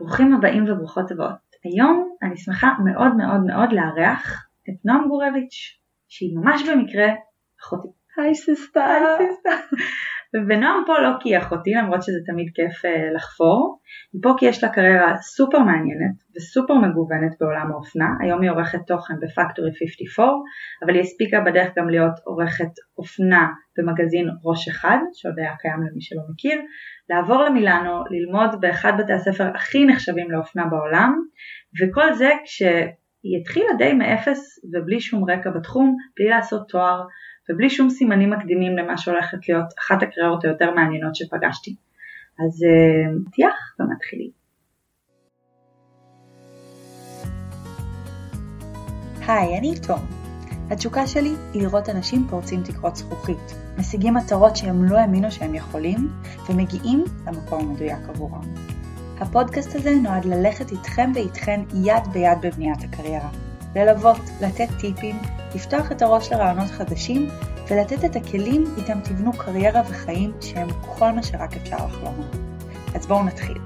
ברוכים הבאים וברוכות הבאות. היום אני שמחה מאוד מאוד מאוד לארח את נועם גורביץ', שהיא ממש במקרה אחותי. היי sister. היי sister. ונועם פה לא כי היא אחותי למרות שזה תמיד כיף אה, לחפור, היא פה כי יש לה קריירה סופר מעניינת וסופר מגוונת בעולם האופנה, היום היא עורכת תוכן בפקטורי 54, אבל היא הספיקה בדרך גם להיות עורכת אופנה במגזין ראש אחד, שעוד היה קיים למי שלא מכיר, לעבור למילאנו, ללמוד באחד בתי הספר הכי נחשבים לאופנה בעולם, וכל זה כשהיא התחילה די מאפס ובלי שום רקע בתחום, בלי לעשות תואר, ובלי שום סימנים מקדימים למה שהולכת להיות אחת הקריירות היותר מעניינות שפגשתי. אז פתיח uh, ומתחילים. היי, אני תום. התשוקה שלי היא לראות אנשים פורצים תקרות זכוכית, משיגים מטרות שהם לא האמינו שהם יכולים, ומגיעים למקום המדויק עבורם. הפודקאסט הזה נועד ללכת איתכם ואיתכן יד ביד בבניית הקריירה. ללוות, לתת טיפים, לפתוח את הראש לרעיונות חדשים ולתת את הכלים איתם תבנו קריירה וחיים שהם כל מה שרק אפשר לחלום. אז בואו נתחיל.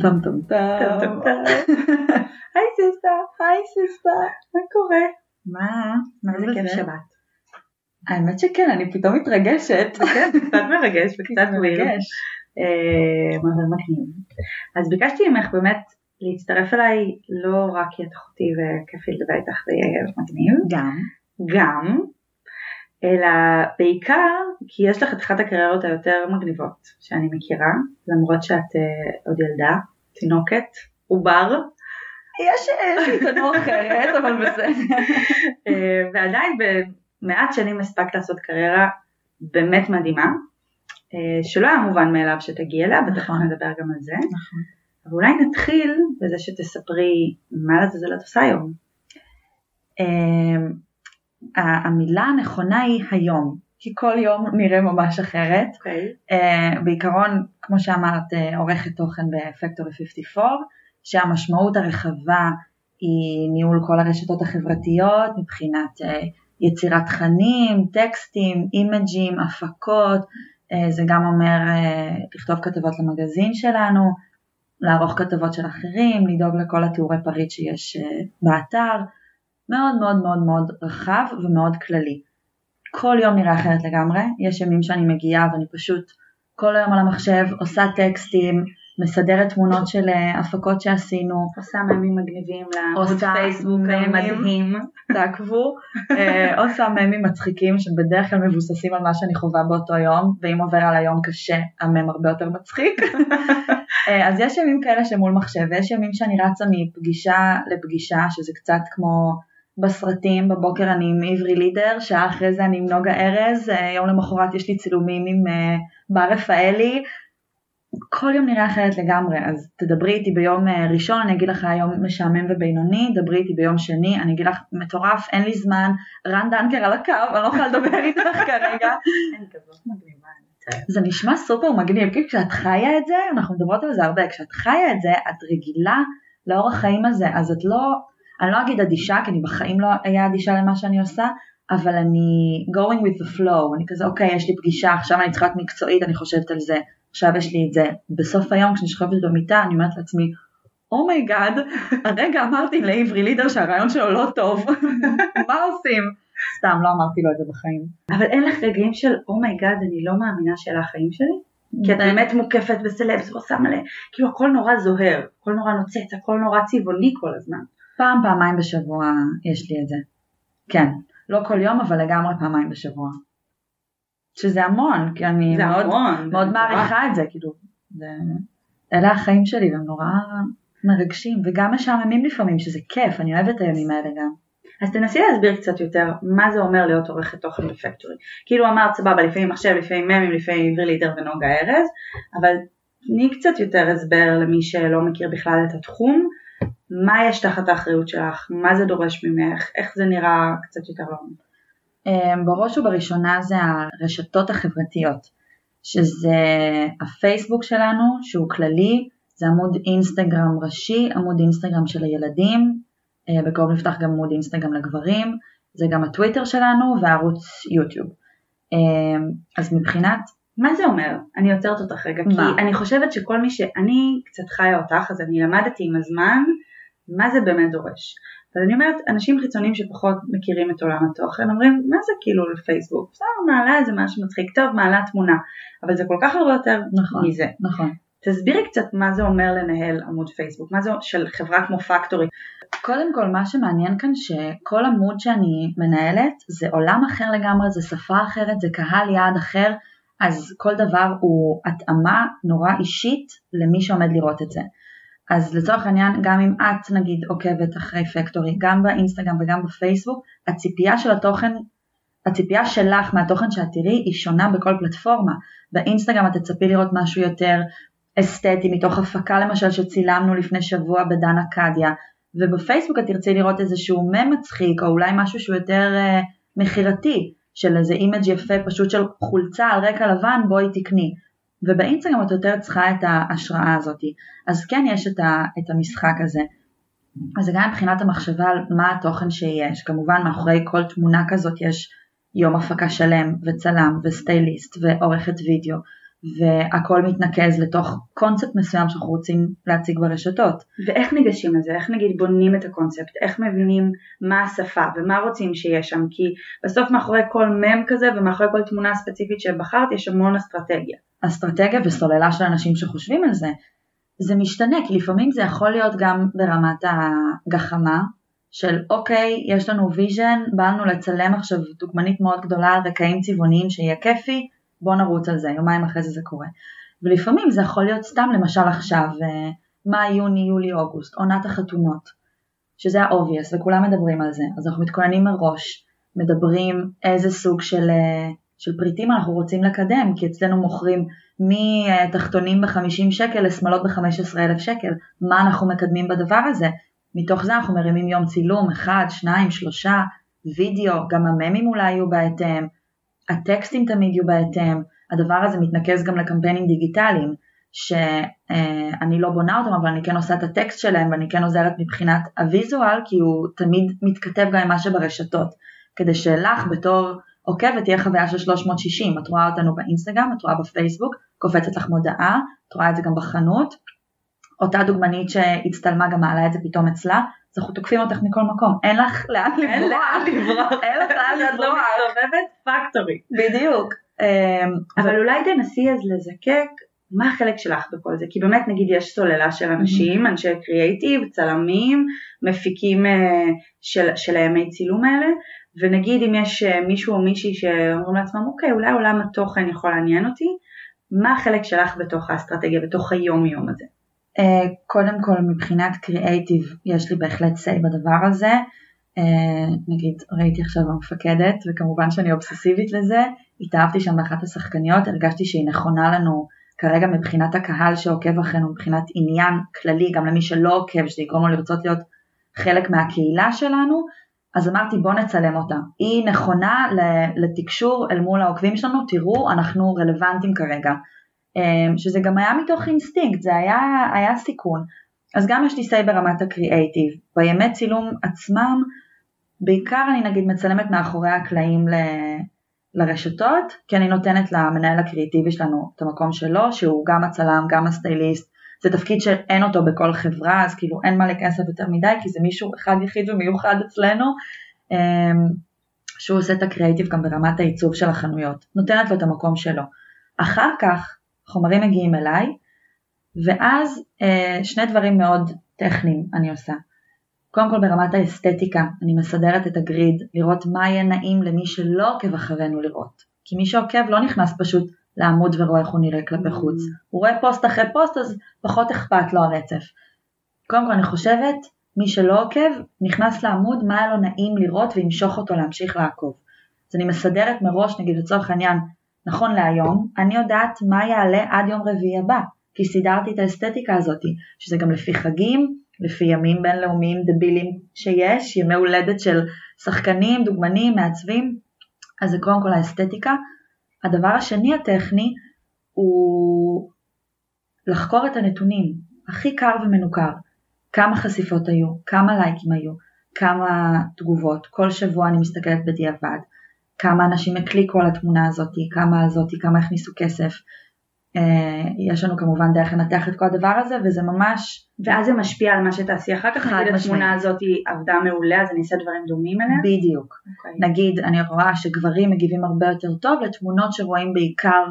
טם טם טם. היי sister, היי sister, מה קורה? מה? מה איזה כיף שבת. האמת שכן, אני פתאום מתרגשת. כן, קצת מרגש וקצת מרגש. אבל מגניב. אז ביקשתי ממך באמת להצטרף אליי לא רק כי את אחותי וכיף לי לדבר איתך זה יהיה מגניב. גם. גם. אלא בעיקר כי יש לך את אחת הקריירות היותר מגניבות שאני מכירה, למרות שאת uh, עוד ילדה, תינוקת, עובר. יש לי תנור אחרת, אבל בסדר. ועדיין במעט שנים הספקת לעשות קריירה באמת מדהימה, שלא היה מובן מאליו שתגיעי אליה, בטח נדבר גם על זה. נכון. אבל אולי נתחיל בזה שתספרי מה לעזאזל את עושה היום. המילה הנכונה היא היום, כי כל יום נראה ממש אחרת. Okay. אוקיי. בעיקרון, כמו שאמרת, עורכת תוכן בפקטורי 54, שהמשמעות הרחבה היא ניהול כל הרשתות החברתיות מבחינת יצירת תכנים, טקסטים, אימג'ים, הפקות, זה גם אומר לכתוב כתבות למגזין שלנו, לערוך כתבות של אחרים, לדאוג לכל התיאורי פריט שיש באתר, מאוד מאוד מאוד מאוד רחב ומאוד כללי. כל יום נראה אחרת לגמרי, יש ימים שאני מגיעה ואני פשוט כל היום על המחשב עושה טקסטים, מסדרת תמונות של הפקות שעשינו. עושה ממים מגניבים לעמוד פייסבוק המדהים. תעקבו. עושה ממים מצחיקים שבדרך כלל מבוססים על מה שאני חווה באותו יום, ואם עובר על היום קשה, המם הרבה יותר מצחיק. אז יש ימים כאלה שמול מחשב, ויש ימים שאני רצה מפגישה לפגישה, שזה קצת כמו בסרטים, בבוקר אני עם עברי לידר, שעה אחרי זה אני עם נוגה ארז, יום למחרת יש לי צילומים עם בר רפאלי, כל יום נראה אחרת לגמרי, אז תדברי איתי ביום ראשון, אני אגיד לך היום משעמם ובינוני, דברי איתי ביום שני, אני אגיד לך מטורף, אין לי זמן, רן דנקר על הקו, אני לא יכולה לדבר איתך כרגע. זה נשמע סופר מגניב, כי כשאת חיה את זה, אנחנו מדברות על זה הרבה, כשאת חיה את זה, את רגילה לאורח חיים הזה, אז את לא, אני לא אגיד אדישה, כי אני בחיים לא אהיה אדישה למה שאני עושה, אבל אני going with the flow, אני כזה אוקיי, יש לי פגישה, עכשיו אני צריכה להיות מקצועית, אני חושבת על זה, עכשיו יש לי את זה. בסוף היום כשאני שוכבת במיטה אני אומרת לעצמי, oh my god, הרגע אמרתי לעברי לידר שהרעיון שלו לא טוב, מה עושים? סתם, לא אמרתי לו את זה בחיים. אבל אין לך רגעים של oh my god, אני לא מאמינה שאלה החיים שלי? כי את באמת מוקפת בסלבס ועושה מלא, כאילו הכל נורא זוהר, הכל נורא נוצץ, הכל נורא צבעוני כל הזמן. פעם, פעמיים בשבוע יש לי את זה. כן, לא כל יום, אבל לגמרי פעמיים בשבוע. שזה המון, כי אני מאוד, המון, מאוד מעריכה את זה, כאילו, זה, אלה החיים שלי, והם נורא מרגשים, וגם משעממים לפעמים, שזה כיף, אני אוהבת את הימים האלה גם. אז תנסי להסביר קצת יותר מה זה אומר להיות עורכת תוכן בפקטורי. כאילו אמרת סבבה, לפעמים מחשב, לפעמים ממים, לפעמים עברי לידר ונוגה ארז, אבל תני קצת יותר הסבר למי שלא מכיר בכלל את התחום, מה יש תחת האחריות שלך, מה זה דורש ממך, איך זה נראה קצת יותר לעומק. בראש ובראשונה זה הרשתות החברתיות, שזה הפייסבוק שלנו שהוא כללי, זה עמוד אינסטגרם ראשי, עמוד אינסטגרם של הילדים, בקרוב נפתח גם עמוד אינסטגרם לגברים, זה גם הטוויטר שלנו וערוץ יוטיוב. אז מבחינת מה זה אומר? אני עוצרת אותך רגע, מה? כי אני חושבת שכל מי שאני קצת חיה אותך, אז אני למדתי עם הזמן מה זה באמת דורש. אז אני אומרת, אנשים חיצוניים שפחות מכירים את עולם התוכן אומרים, מה זה כאילו לפייסבוק? בסדר, מעלה איזה משהו מצחיק, טוב, מעלה תמונה, אבל זה כל כך הרבה יותר נכון, מזה. נכון. תסבירי קצת מה זה אומר לנהל עמוד פייסבוק, מה זה של חברה כמו פקטורי. קודם כל מה שמעניין כאן שכל עמוד שאני מנהלת זה עולם אחר לגמרי, זה שפה אחרת, זה קהל יעד אחר, אז כל דבר הוא התאמה נורא אישית למי שעומד לראות את זה. אז לצורך העניין גם אם את נגיד עוקבת אחרי פקטורי, גם באינסטגרם וגם בפייסבוק, הציפייה של התוכן, הציפייה שלך מהתוכן שאת תראי היא שונה בכל פלטפורמה. באינסטגרם את תצפי לראות משהו יותר אסתטי מתוך הפקה למשל שצילמנו לפני שבוע בדן אקדיה, ובפייסבוק את תרצי לראות איזשהו מם מצחיק או אולי משהו שהוא יותר אה, מכירתי של איזה image יפה פשוט של חולצה על רקע לבן בואי תקני ובאינסטגרם את יותר צריכה את ההשראה הזאת אז כן יש את, ה, את המשחק הזה אז זה גם מבחינת המחשבה על מה התוכן שיש כמובן מאחורי כל תמונה כזאת יש יום הפקה שלם וצלם וסטייליסט ועורכת וידאו והכל מתנקז לתוך קונספט מסוים שאנחנו רוצים להציג ברשתות. ואיך ניגשים לזה? איך נגיד בונים את הקונספט? איך מבינים מה השפה ומה רוצים שיש שם? כי בסוף מאחורי כל מם כזה ומאחורי כל תמונה ספציפית שבחרת יש המון אסטרטגיה. אסטרטגיה וסוללה של אנשים שחושבים על זה. זה משתנה, כי לפעמים זה יכול להיות גם ברמת הגחמה, של אוקיי, יש לנו vision, בא לנו לצלם עכשיו דוגמנית מאוד גדולה על רקעים צבעוניים שיהיה כיפי, בוא נרוץ על זה, יומיים אחרי זה זה קורה. ולפעמים זה יכול להיות סתם למשל עכשיו, אה, מאי, יוני, יולי, אוגוסט, עונת החתונות, שזה ה-obvious וכולם מדברים על זה, אז אנחנו מתכוננים מראש, מדברים איזה סוג של, אה, של פריטים אנחנו רוצים לקדם, כי אצלנו מוכרים מתחתונים ב-50 שקל לשמאלות ב-15 אלף שקל, מה אנחנו מקדמים בדבר הזה? מתוך זה אנחנו מרימים יום צילום, אחד, שניים, שלושה, וידאו, גם הממים אולי יהיו בהתאם, הטקסטים תמיד יהיו בהתאם, הדבר הזה מתנקז גם לקמפיינים דיגיטליים, שאני לא בונה אותם אבל אני כן עושה את הטקסט שלהם ואני כן עוזרת מבחינת הוויזואל כי הוא תמיד מתכתב גם עם מה שברשתות, כדי שלך בתור עוקבת תהיה חוויה של 360, את רואה אותנו באינסטגרם, את רואה בפייסבוק, קופצת לך מודעה, את רואה את זה גם בחנות, אותה דוגמנית שהצטלמה גם מעלה את זה פתאום אצלה, אז אנחנו תוקפים אותך מכל מקום, אין לך לאן לברוח, אין לאן לברוח, אין לך לאן את לא לברוח, מסתובבת פקטורי. בדיוק. אמ, אבל אולי תנסי אז לזקק מה החלק שלך בכל זה, כי באמת נגיד יש סוללה של אנשים, אנשי קריאייטיב, צלמים, מפיקים אה, של, של הימי צילום האלה, ונגיד אם יש אה, מישהו או מישהי שאומרים לעצמם, אוקיי, אולי עולם התוכן יכול לעניין אותי, מה החלק שלך בתוך האסטרטגיה, בתוך היום יום הזה? אה, קודם כל מבחינת קריאייטיב יש לי בהחלט say בדבר הזה. אה, נגיד ראיתי עכשיו המפקדת וכמובן שאני אובססיבית לזה, התאהבתי שם באחת השחקניות, הרגשתי שהיא נכונה לנו כרגע מבחינת הקהל שעוקב אחרינו, מבחינת עניין כללי, גם למי שלא עוקב, שזה יגרום לו לרצות להיות חלק מהקהילה שלנו, אז אמרתי בוא נצלם אותה. היא נכונה לתקשור אל מול העוקבים שלנו, תראו אנחנו רלוונטיים כרגע. אמ, שזה גם היה מתוך אינסטינקט, זה היה, היה סיכון. אז גם יש לי סיי ברמת הקריאייטיב. בימי צילום עצמם, בעיקר אני נגיד מצלמת מאחורי הקלעים ל... לרשתות, כי אני נותנת למנהל הקריאיטיבי שלנו את המקום שלו, שהוא גם הצלם, גם הסטייליסט, זה תפקיד שאין אותו בכל חברה, אז כאילו אין מה להיכנס יותר מדי, כי זה מישהו אחד יחיד ומיוחד אצלנו, אמ, שהוא עושה את הקריאיטיב גם ברמת העיצוב של החנויות, נותנת לו את המקום שלו. אחר כך חומרים מגיעים אליי, ואז אה, שני דברים מאוד טכניים אני עושה. קודם כל ברמת האסתטיקה, אני מסדרת את הגריד, לראות מה יהיה נעים למי שלא עוקב אחרינו לראות. כי מי שעוקב לא נכנס פשוט לעמוד ורואה איך הוא נראה כלפי חוץ. הוא רואה פוסט אחרי פוסט אז פחות אכפת לו הרצף. קודם כל אני חושבת, מי שלא עוקב נכנס לעמוד מה היה לו נעים לראות וימשוך אותו להמשיך לעקוב. אז אני מסדרת מראש, נגיד לצורך העניין, נכון להיום, אני יודעת מה יעלה עד יום רביעי הבא, כי סידרתי את האסתטיקה הזאת, שזה גם לפי חגים, לפי ימים בינלאומיים דבילים שיש, ימי הולדת של שחקנים, דוגמנים, מעצבים, אז זה קודם כל האסתטיקה. הדבר השני הטכני הוא לחקור את הנתונים, הכי קר ומנוכר, כמה חשיפות היו, כמה לייקים היו, כמה תגובות, כל שבוע אני מסתכלת בדיעבד, כמה אנשים הקליקו על התמונה הזאת, כמה הזאת, כמה הכניסו כסף. אה, יש לנו כמובן דרך לנתח את כל הדבר הזה וזה ממש... ואז זה משפיע על מה שתעשי אחר כך, נגיד התמונה הזאת עבדה מעולה אז אני אעשה דברים דומים אליה? בדיוק. Okay. אוקיי. נגיד אני רואה שגברים מגיבים הרבה יותר טוב לתמונות שרואים בעיקר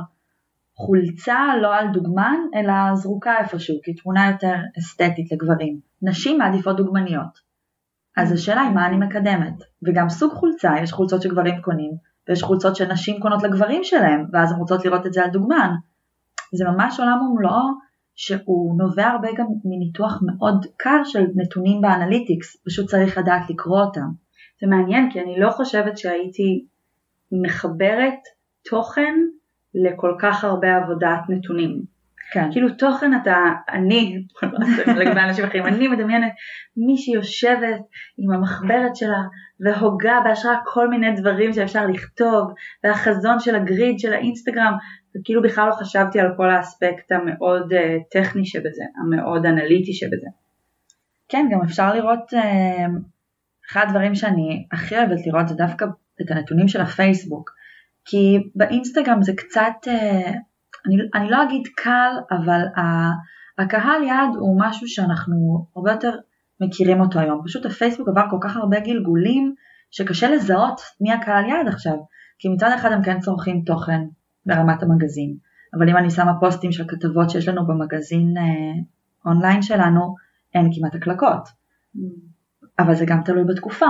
חולצה לא על דוגמן אלא זרוקה איפשהו כי תמונה יותר אסתטית לגברים. נשים מעדיפות דוגמניות. אז השאלה היא מה אני מקדמת. וגם סוג חולצה, יש חולצות שגברים קונים ויש חולצות שנשים קונות לגברים שלהם ואז הן רוצות לראות את זה על דוגמן. זה ממש עולם ומלואו שהוא נובע הרבה גם מניתוח מאוד קר של נתונים באנליטיקס, פשוט צריך לדעת לקרוא אותם. זה מעניין כי אני לא חושבת שהייתי מחברת תוכן לכל כך הרבה עבודת נתונים. כן. כאילו תוכן אתה, אני, לגבי אנשים אחרים, אני מדמיינת מישהי יושבת עם המחברת שלה והוגה בהשראה כל מיני דברים שאפשר לכתוב והחזון של הגריד של האינסטגרם וכאילו בכלל לא חשבתי על כל האספקט המאוד uh, טכני שבזה, המאוד אנליטי שבזה. כן, גם אפשר לראות, uh, אחד הדברים שאני הכי אוהבת לראות זה דווקא את הנתונים של הפייסבוק, כי באינסטגרם זה קצת, uh, אני, אני לא אגיד קל, אבל הקהל יעד הוא משהו שאנחנו הרבה יותר מכירים אותו היום. פשוט הפייסבוק עבר כל כך הרבה גלגולים שקשה לזהות מי הקהל יעד עכשיו. כי מצד אחד הם כן צורכים תוכן ברמת המגזין, אבל אם אני שמה פוסטים של כתבות שיש לנו במגזין אה, אונליין שלנו, אין כמעט הקלקות. Mm. אבל זה גם תלוי בתקופה.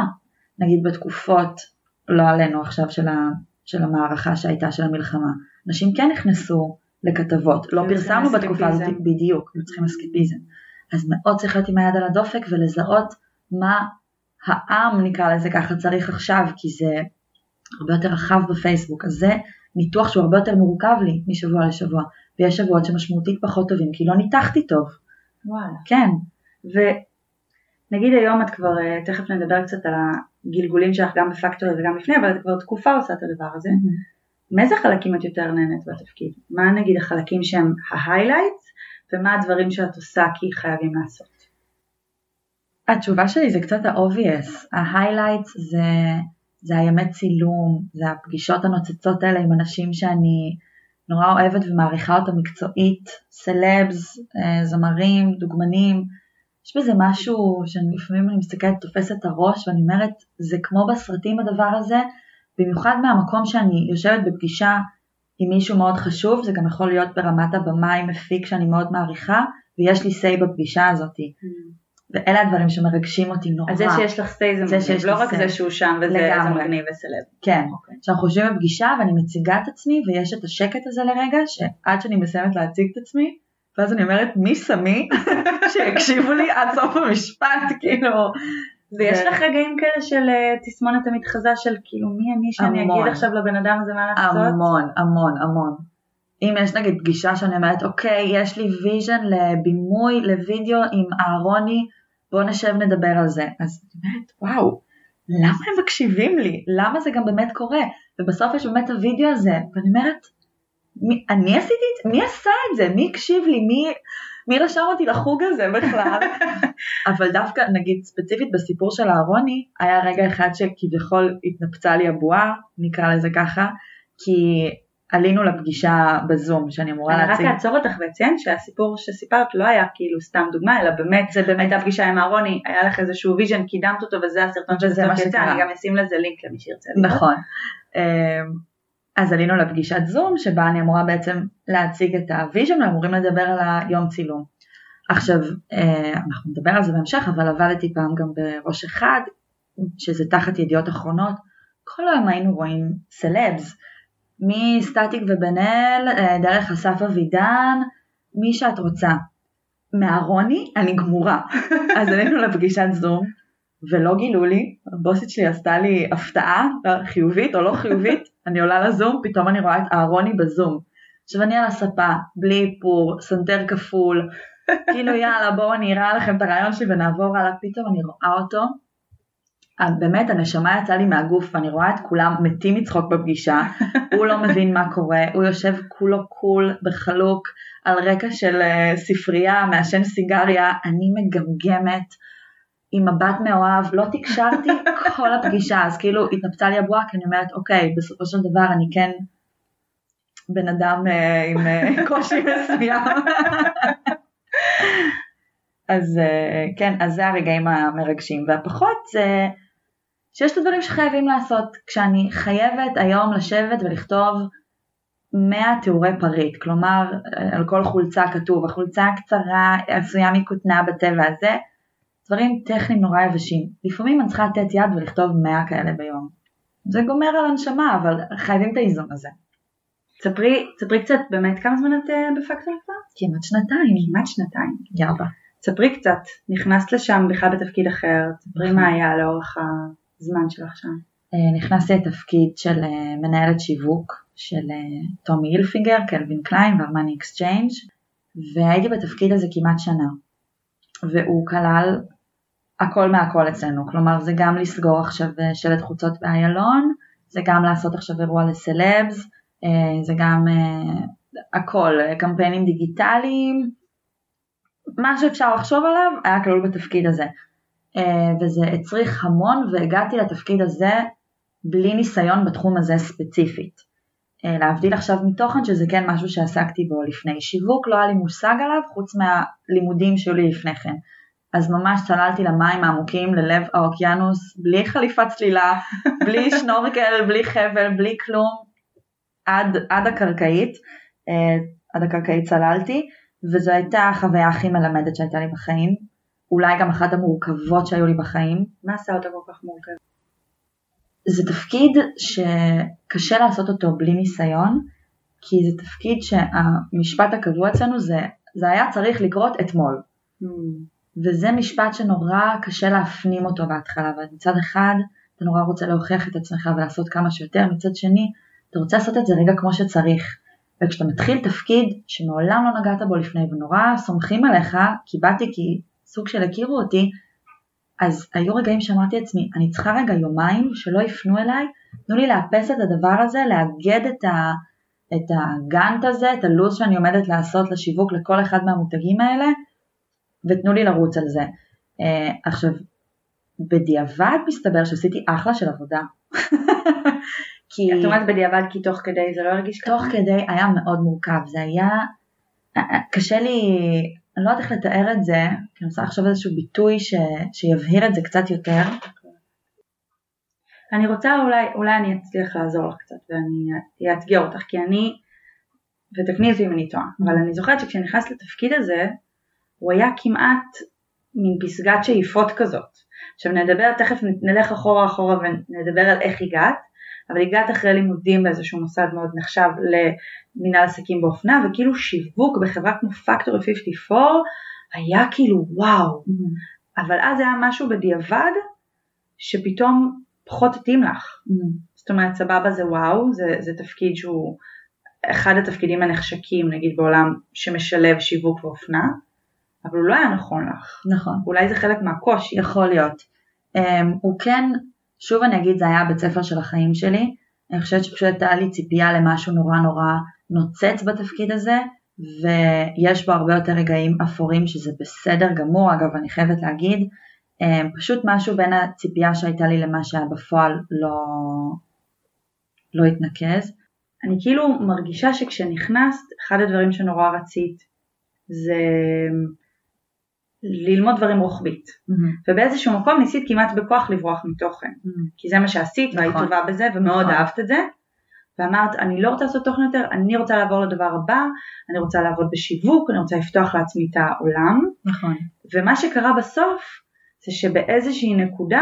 נגיד בתקופות, לא עלינו עכשיו של, ה, של המערכה שהייתה של המלחמה, אנשים כן נכנסו לכתבות, לא פרסמנו בתקופה הזאת בדיוק, היו צריכים אסקפיזם. אז מאוד צריך להיות עם היד על הדופק ולזהות מה העם נקרא לזה ככה צריך עכשיו, כי זה הרבה יותר רחב בפייסבוק, אז זה ניתוח שהוא הרבה יותר מורכב לי משבוע לשבוע, ויש שבועות שמשמעותית פחות טובים, כי לא ניתחתי טוב. וואלה. כן. ונגיד היום את כבר, אה, תכף נדבר קצת על הגלגולים שלך גם בפקטורי וגם לפני, אבל את כבר תקופה עושה את הדבר הזה. מאיזה חלקים את יותר נהנית בתפקיד? מה נגיד החלקים שהם ה highlights ומה הדברים שאת עושה כי חייבים לעשות? התשובה שלי זה קצת ה-obvious, ה highlights זה, זה הימי צילום, זה הפגישות הנוצצות האלה עם אנשים שאני נורא אוהבת ומעריכה אותם מקצועית, סלבס, אה, זמרים, דוגמנים, יש בזה משהו שלפעמים אני מסתכלת, תופסת את הראש ואני אומרת, זה כמו בסרטים הדבר הזה, במיוחד מהמקום שאני יושבת בפגישה עם מישהו מאוד חשוב, זה גם יכול להיות ברמת הבמאי מפיק שאני מאוד מעריכה, ויש לי say בפגישה הזאת. Mm. ואלה הדברים שמרגשים אותי נורא. אז זה שיש לך say זה מגניב, לא רק זה שהוא שם וזה מגניב וסלב. כן, okay. אוקיי. שאנחנו יושבים בפגישה ואני מציגה את עצמי ויש את השקט הזה לרגע, שעד שאני מסיימת להציג את עצמי, ואז אני אומרת מי שמני שיקשיבו לי עד סוף המשפט, כאילו ויש לך רגעים כאלה של אה, תסמונת המתחזה של כאילו מי אני שאני המון. אגיד עכשיו לבן אדם הזה מה לעשות? המון, המון, המון. אם יש נגיד פגישה שאני אומרת אוקיי יש לי vision לבימוי לוידאו עם אהרוני בוא נשב נדבר על זה אז אני אומרת וואו למה הם מקשיבים לי למה זה גם באמת קורה ובסוף יש באמת הוידאו הזה ואני אומרת מי, אני עשיתי את זה? מי עשה את זה? מי הקשיב לי? מי, מי רשם אותי לחוג הזה בכלל? אבל דווקא, נגיד ספציפית בסיפור של אהרוני, היה רגע אחד שכביכול התנפצה לי הבועה, נקרא לזה ככה, כי עלינו לפגישה בזום שאני אמורה להציג. אני רק אעצור אותך ואציין שהסיפור שסיפרת לא היה כאילו סתם דוגמה, אלא באמת, זה באמת הייתה פגישה עם אהרוני, היה לך איזשהו vision, קידמת אותו וזה הסרטון שזה מה שקרה. אני גם אשים לזה לינק למי שירצה. נכון. אמ, אז עלינו לפגישת זום שבה אני אמורה בעצם להציג את ה vision ואמורים לדבר על היום צילום. עכשיו אה, אנחנו נדבר על זה בהמשך אבל עבדתי פעם גם בראש אחד שזה תחת ידיעות אחרונות כל היום היינו רואים סלבס מסטטיק ובן אל אה, דרך אסף אבידן מי שאת רוצה. מהרוני אני גמורה. אז עלינו לפגישת זום ולא גילו לי, הבוסית שלי עשתה לי הפתעה, חיובית או לא חיובית, אני עולה לזום, פתאום אני רואה את אהרוני בזום. עכשיו אני על הספה, בלי איפור, סנטר כפול, כאילו יאללה בואו אני אראה לכם את הרעיון שלי ונעבור הלאה, פתאום אני רואה אותו, באמת הנשמה יצאה לי מהגוף ואני רואה את כולם מתים מצחוק בפגישה, הוא לא מבין מה קורה, הוא יושב כולו cool בחלוק על רקע של uh, ספרייה, מעשן סיגריה, אני מגמגמת, עם מבט מאוהב, לא תקשרתי כל הפגישה, אז כאילו התנפצה לי הבועה, כי אני אומרת, אוקיי, בסופו של דבר אני כן בן אדם אה, עם אה, קושי מסוים. אז אה, כן, אז זה הרגעים המרגשים, והפחות זה שיש את הדברים שחייבים לעשות. כשאני חייבת היום לשבת ולכתוב 100 תיאורי פריט, כלומר על כל חולצה כתוב, החולצה הקצרה עשויה מכותנה בטבע הזה, דברים טכניים נורא יבשים. לפעמים אני צריכה לתת יד ולכתוב 100 כאלה ביום. זה גומר על הנשמה, אבל חייבים את האיזון הזה. ספרי, ספרי קצת באמת כמה זמן את אה, בפקטור כבר? כמעט שנתיים. כמעט שנתיים. יאללה. ספרי קצת, נכנסת לשם בכלל בתפקיד אחר, ספרי מה היה לאורך הזמן שלך שם. אה, נכנסתי לתפקיד של אה, מנהלת שיווק של טומי הילפינגר, קלווין קליין וארמני אקסצ'יינג' והייתי בתפקיד הזה כמעט שנה. והוא כלל הכל מהכל אצלנו, כלומר זה גם לסגור עכשיו שלט חוצות באיילון, זה גם לעשות עכשיו אירוע לסלבס, אה, זה גם אה, הכל, קמפיינים דיגיטליים, מה שאפשר לחשוב עליו היה כלול בתפקיד הזה. אה, וזה הצריך המון והגעתי לתפקיד הזה בלי ניסיון בתחום הזה ספציפית. להבדיל עכשיו מתוכן שזה כן משהו שעסקתי בו לפני. שיווק לא היה לי מושג עליו חוץ מהלימודים שהיו לי לפני כן. אז ממש צללתי למים העמוקים ללב האוקיינוס בלי חליפת צלילה, בלי שנורקל, בלי חבל, בלי כלום, עד, עד הקרקעית, אה, עד הקרקעית צללתי, וזו הייתה החוויה הכי מלמדת שהייתה לי בחיים, אולי גם אחת המורכבות שהיו לי בחיים. מה עשה אותה כל כך מורכבת? זה תפקיד שקשה לעשות אותו בלי ניסיון, כי זה תפקיד שהמשפט הקבוע אצלנו זה, זה היה צריך לקרות אתמול. Mm. וזה משפט שנורא קשה להפנים אותו בהתחלה, ומצד אחד אתה נורא רוצה להוכיח את עצמך ולעשות כמה שיותר, מצד שני אתה רוצה לעשות את זה רגע כמו שצריך. וכשאתה מתחיל תפקיד שמעולם לא נגעת בו לפני ונורא סומכים עליך, כי באתי כי סוג של הכירו אותי, אז היו רגעים שאמרתי לעצמי, אני צריכה רגע יומיים שלא יפנו אליי, תנו לי לאפס את הדבר הזה, לאגד את, ה, את הגאנט הזה, את הלו"ז שאני עומדת לעשות לשיווק לכל אחד מהמותגים האלה, ותנו לי לרוץ על זה. Uh, עכשיו, בדיעבד מסתבר שעשיתי אחלה של עבודה. כי... את אומרת בדיעבד כי תוך כדי זה לא הרגיש ככה? תוך כדי היה מאוד מורכב, זה היה... אה, אה, קשה לי, אני לא יודעת איך לתאר את זה, כי אני רוצה לחשוב איזשהו ביטוי ש... שיבהיר את זה קצת יותר. אני רוצה אולי, אולי אני אצליח לעזור לך קצת ואני אאתגר אותך, כי אני, ותקני אותי אם אני טועה, אבל אני זוכרת שכשנכנסת לתפקיד הזה, הוא היה כמעט מין פסגת שאיפות כזאת. עכשיו נדבר, תכף נלך אחורה אחורה ונדבר על איך הגעת, אבל הגעת אחרי לימודים באיזשהו מוסד מאוד נחשב למנהל עסקים באופנה, וכאילו שיווק בחברה כמו פקטורי 54 היה כאילו וואו, mm-hmm. אבל אז היה משהו בדיעבד שפתאום פחות התאים לך. Mm-hmm. זאת אומרת סבבה זה וואו, זה, זה תפקיד שהוא אחד התפקידים הנחשקים נגיד בעולם שמשלב שיווק ואופנה, אבל הוא לא היה נכון לך. נכון. אולי זה חלק מהקושי. יכול להיות. Um, הוא כן שוב אני אגיד, זה היה הבית ספר של החיים שלי. אני חושבת שפשוט הייתה לי ציפייה למשהו נורא נורא נוצץ בתפקיד הזה, ויש בו הרבה יותר רגעים אפורים שזה בסדר גמור, אגב אני חייבת להגיד, אמ, פשוט משהו בין הציפייה שהייתה לי למה שהיה בפועל לא, לא התנקז. אני כאילו מרגישה שכשנכנסת, אחד הדברים שנורא רצית זה ללמוד דברים רוחבית. Mm-hmm. ובאיזשהו מקום ניסית כמעט בכוח לברוח מתוכן. Mm-hmm. כי זה מה שעשית נכון. והיית טובה בזה ומאוד נכון. אהבת את זה. ואמרת אני לא רוצה לעשות תוכן יותר, אני רוצה לעבור לדבר הבא, אני רוצה לעבוד בשיווק, אני רוצה לפתוח לעצמי את העולם. נכון. ומה שקרה בסוף זה שבאיזושהי נקודה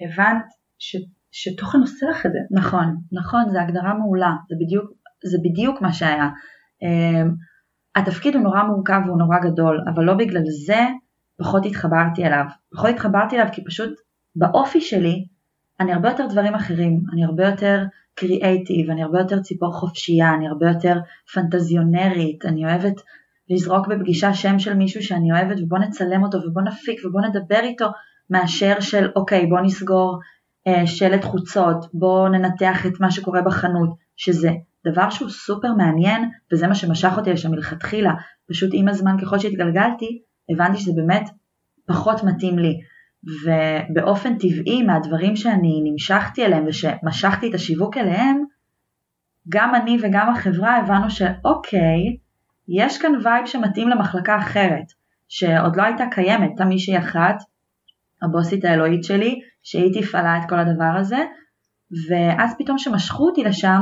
הבנת ש, שתוכן עושה לך את זה. נכון, נכון, זו הגדרה מעולה, זה בדיוק, זה בדיוק מה שהיה. Um, התפקיד הוא נורא מורכב והוא נורא גדול, אבל לא בגלל זה פחות התחברתי אליו. פחות התחברתי אליו כי פשוט באופי שלי אני הרבה יותר דברים אחרים, אני הרבה יותר קריאייטיב, אני הרבה יותר ציפור חופשייה, אני הרבה יותר פנטזיונרית, אני אוהבת לזרוק בפגישה שם של מישהו שאני אוהבת ובוא נצלם אותו ובוא נפיק ובוא נדבר איתו מאשר של אוקיי בוא נסגור אה, שלט חוצות, בוא ננתח את מה שקורה בחנות, שזה דבר שהוא סופר מעניין וזה מה שמשך אותי לשם מלכתחילה, פשוט עם הזמן ככל שהתגלגלתי הבנתי שזה באמת פחות מתאים לי. ובאופן טבעי מהדברים שאני נמשכתי אליהם ושמשכתי את השיווק אליהם, גם אני וגם החברה הבנו שאוקיי, יש כאן וייב שמתאים למחלקה אחרת, שעוד לא הייתה קיימת, הייתה מישהי אחת, הבוסית האלוהית שלי, שהיא תפעלה את כל הדבר הזה, ואז פתאום שמשכו אותי לשם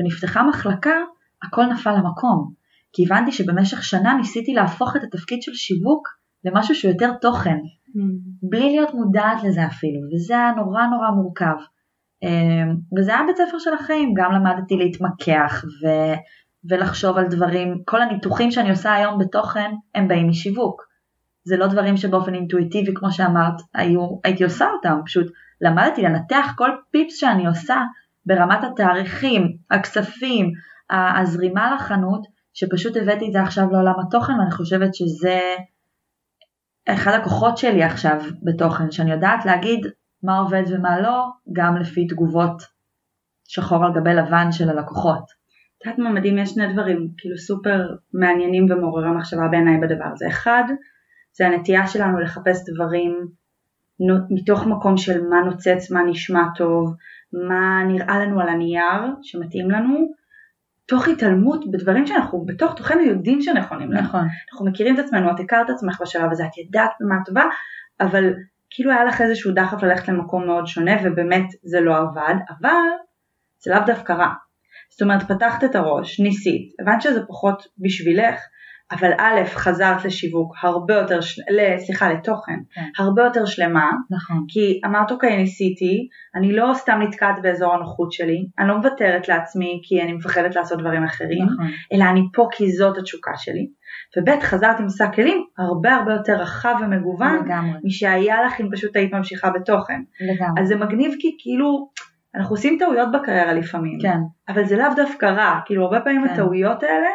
ונפתחה מחלקה, הכל נפל למקום. כי הבנתי שבמשך שנה ניסיתי להפוך את התפקיד של שיווק למשהו שהוא יותר תוכן, mm. בלי להיות מודעת לזה אפילו, וזה היה נורא נורא מורכב. אמ, וזה היה בית ספר של החיים, גם למדתי להתמקח ו... ולחשוב על דברים, כל הניתוחים שאני עושה היום בתוכן הם באים משיווק. זה לא דברים שבאופן אינטואיטיבי כמו שאמרת היו, הייתי עושה אותם, פשוט למדתי לנתח כל פיפס שאני עושה ברמת התאריכים, הכספים, הזרימה לחנות, שפשוט הבאתי את זה עכשיו לעולם התוכן ואני חושבת שזה אחד הכוחות שלי עכשיו בתוכן, שאני יודעת להגיד מה עובד ומה לא, גם לפי תגובות שחור על גבי לבן של הלקוחות. מה מדהים? יש שני דברים כאילו סופר מעניינים ומעוררי מחשבה בעיניי בדבר הזה. אחד, זה הנטייה שלנו לחפש דברים מתוך מקום של מה נוצץ, מה נשמע טוב, מה נראה לנו על הנייר שמתאים לנו, תוך התעלמות בדברים שאנחנו בתוך תוכנו יודעים שנכונים לנו. נכון. אנחנו מכירים את עצמנו, את הכרת את עצמך בשלב הזה, את ידעת במה את טובה, אבל כאילו היה לך איזשהו דחף ללכת למקום מאוד שונה ובאמת זה לא עבד, אבל זה לאו דווקא רע. זאת אומרת פתחת את הראש, ניסית, הבנת שזה פחות בשבילך, אבל א', חזרת לשיווק הרבה יותר, של... סליחה, לתוכן, כן. הרבה יותר שלמה, נכון. כי אמרת אוקיי ניסיתי, אני לא סתם נתקעת באזור הנוחות שלי, אני לא מוותרת לעצמי כי אני מפחדת לעשות דברים אחרים, נכון. אלא אני פה כי זאת התשוקה שלי, וב' חזרת עם שק כלים הרבה הרבה יותר רחב ומגוון, לגמרי. משהיה לך אם פשוט היית ממשיכה בתוכן. לגמרי. אז זה מגניב כי כאילו, אנחנו עושים טעויות בקריירה לפעמים, כן. אבל זה לאו דווקא רע, כאילו הרבה פעמים כן. הטעויות האלה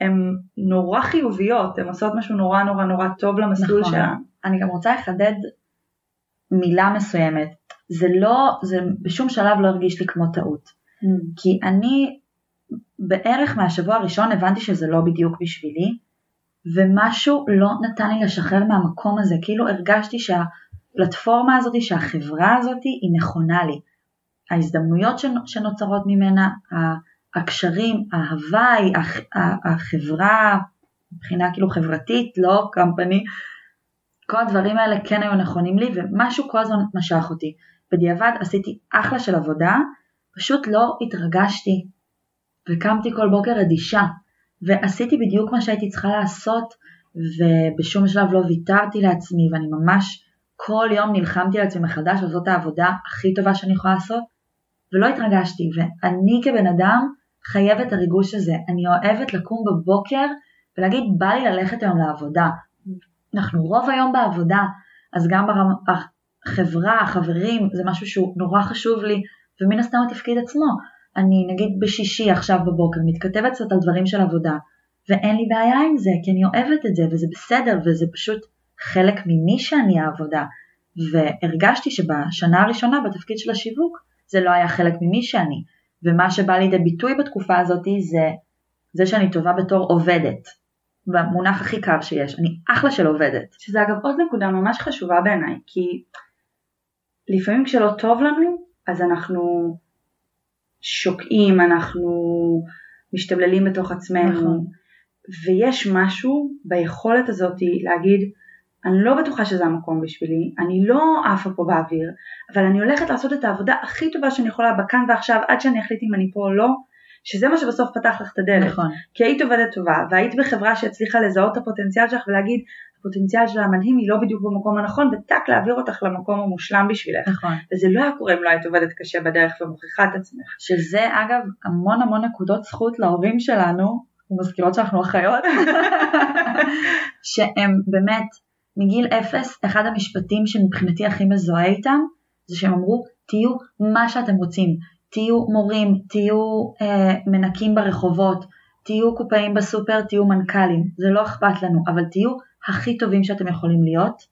הן נורא חיוביות, הן עושות משהו נורא נורא נורא טוב למסלול נכון. שלנו. אני גם רוצה לחדד מילה מסוימת, זה לא, זה בשום שלב לא הרגיש לי כמו טעות, mm. כי אני בערך מהשבוע הראשון הבנתי שזה לא בדיוק בשבילי, ומשהו לא נתן לי לשחרר מהמקום הזה, כאילו הרגשתי שהפלטפורמה הזאת, שהחברה הזאת היא נכונה לי. ההזדמנויות שנוצרות ממנה, הקשרים, ההוואי, החברה, מבחינה כאילו חברתית, לא קמפני, כל הדברים האלה כן היו נכונים לי ומשהו כל הזמן משך אותי. בדיעבד עשיתי אחלה של עבודה, פשוט לא התרגשתי וקמתי כל בוקר אדישה ועשיתי בדיוק מה שהייתי צריכה לעשות ובשום שלב לא ויתרתי לעצמי ואני ממש כל יום נלחמתי על עצמי מחדש וזאת העבודה הכי טובה שאני יכולה לעשות ולא התרגשתי ואני כבן אדם חייבת את הריגוש הזה. אני אוהבת לקום בבוקר ולהגיד בא לי ללכת היום לעבודה. אנחנו רוב היום בעבודה, אז גם החברה, החברים, זה משהו שהוא נורא חשוב לי, ומן הסתם התפקיד עצמו. אני נגיד בשישי עכשיו בבוקר מתכתבת קצת על דברים של עבודה, ואין לי בעיה עם זה, כי אני אוהבת את זה, וזה בסדר, וזה פשוט חלק ממי שאני העבודה. והרגשתי שבשנה הראשונה בתפקיד של השיווק, זה לא היה חלק ממי שאני. ומה שבא לידי ביטוי בתקופה הזאת זה זה שאני טובה בתור עובדת, במונח הכי קר שיש, אני אחלה של עובדת. שזה אגב עוד נקודה ממש חשובה בעיניי, כי לפעמים כשלא טוב לנו, אז אנחנו שוקעים, אנחנו משתבללים בתוך עצמנו, נכון. ויש משהו ביכולת הזאת להגיד, אני לא בטוחה שזה המקום בשבילי, אני לא עפה פה באוויר, אבל אני הולכת לעשות את העבודה הכי טובה שאני יכולה בכאן ועכשיו עד שאני אחליט אם אני פה או לא, שזה מה שבסוף פתח לך את הדלת. נכון. כי היית עובדת טובה, והיית בחברה שהצליחה לזהות את הפוטנציאל שלך ולהגיד, הפוטנציאל שלה המדהים היא לא בדיוק במקום הנכון, וטק להעביר אותך למקום המושלם בשבילך. נכון. וזה לא היה קורה אם לא היית עובדת קשה בדרך ומוכיחה את עצמך. שזה אגב המון המון נקודות זכות להורים שלנו, ומזכירות שאנחנו אחיות, שהם באמת מגיל אפס, אחד המשפטים שמבחינתי הכי מזוהה איתם, זה שהם אמרו, תהיו מה שאתם רוצים, תהיו מורים, תהיו אה, מנקים ברחובות, תהיו קופאים בסופר, תהיו מנכ"לים, זה לא אכפת לנו, אבל תהיו הכי טובים שאתם יכולים להיות,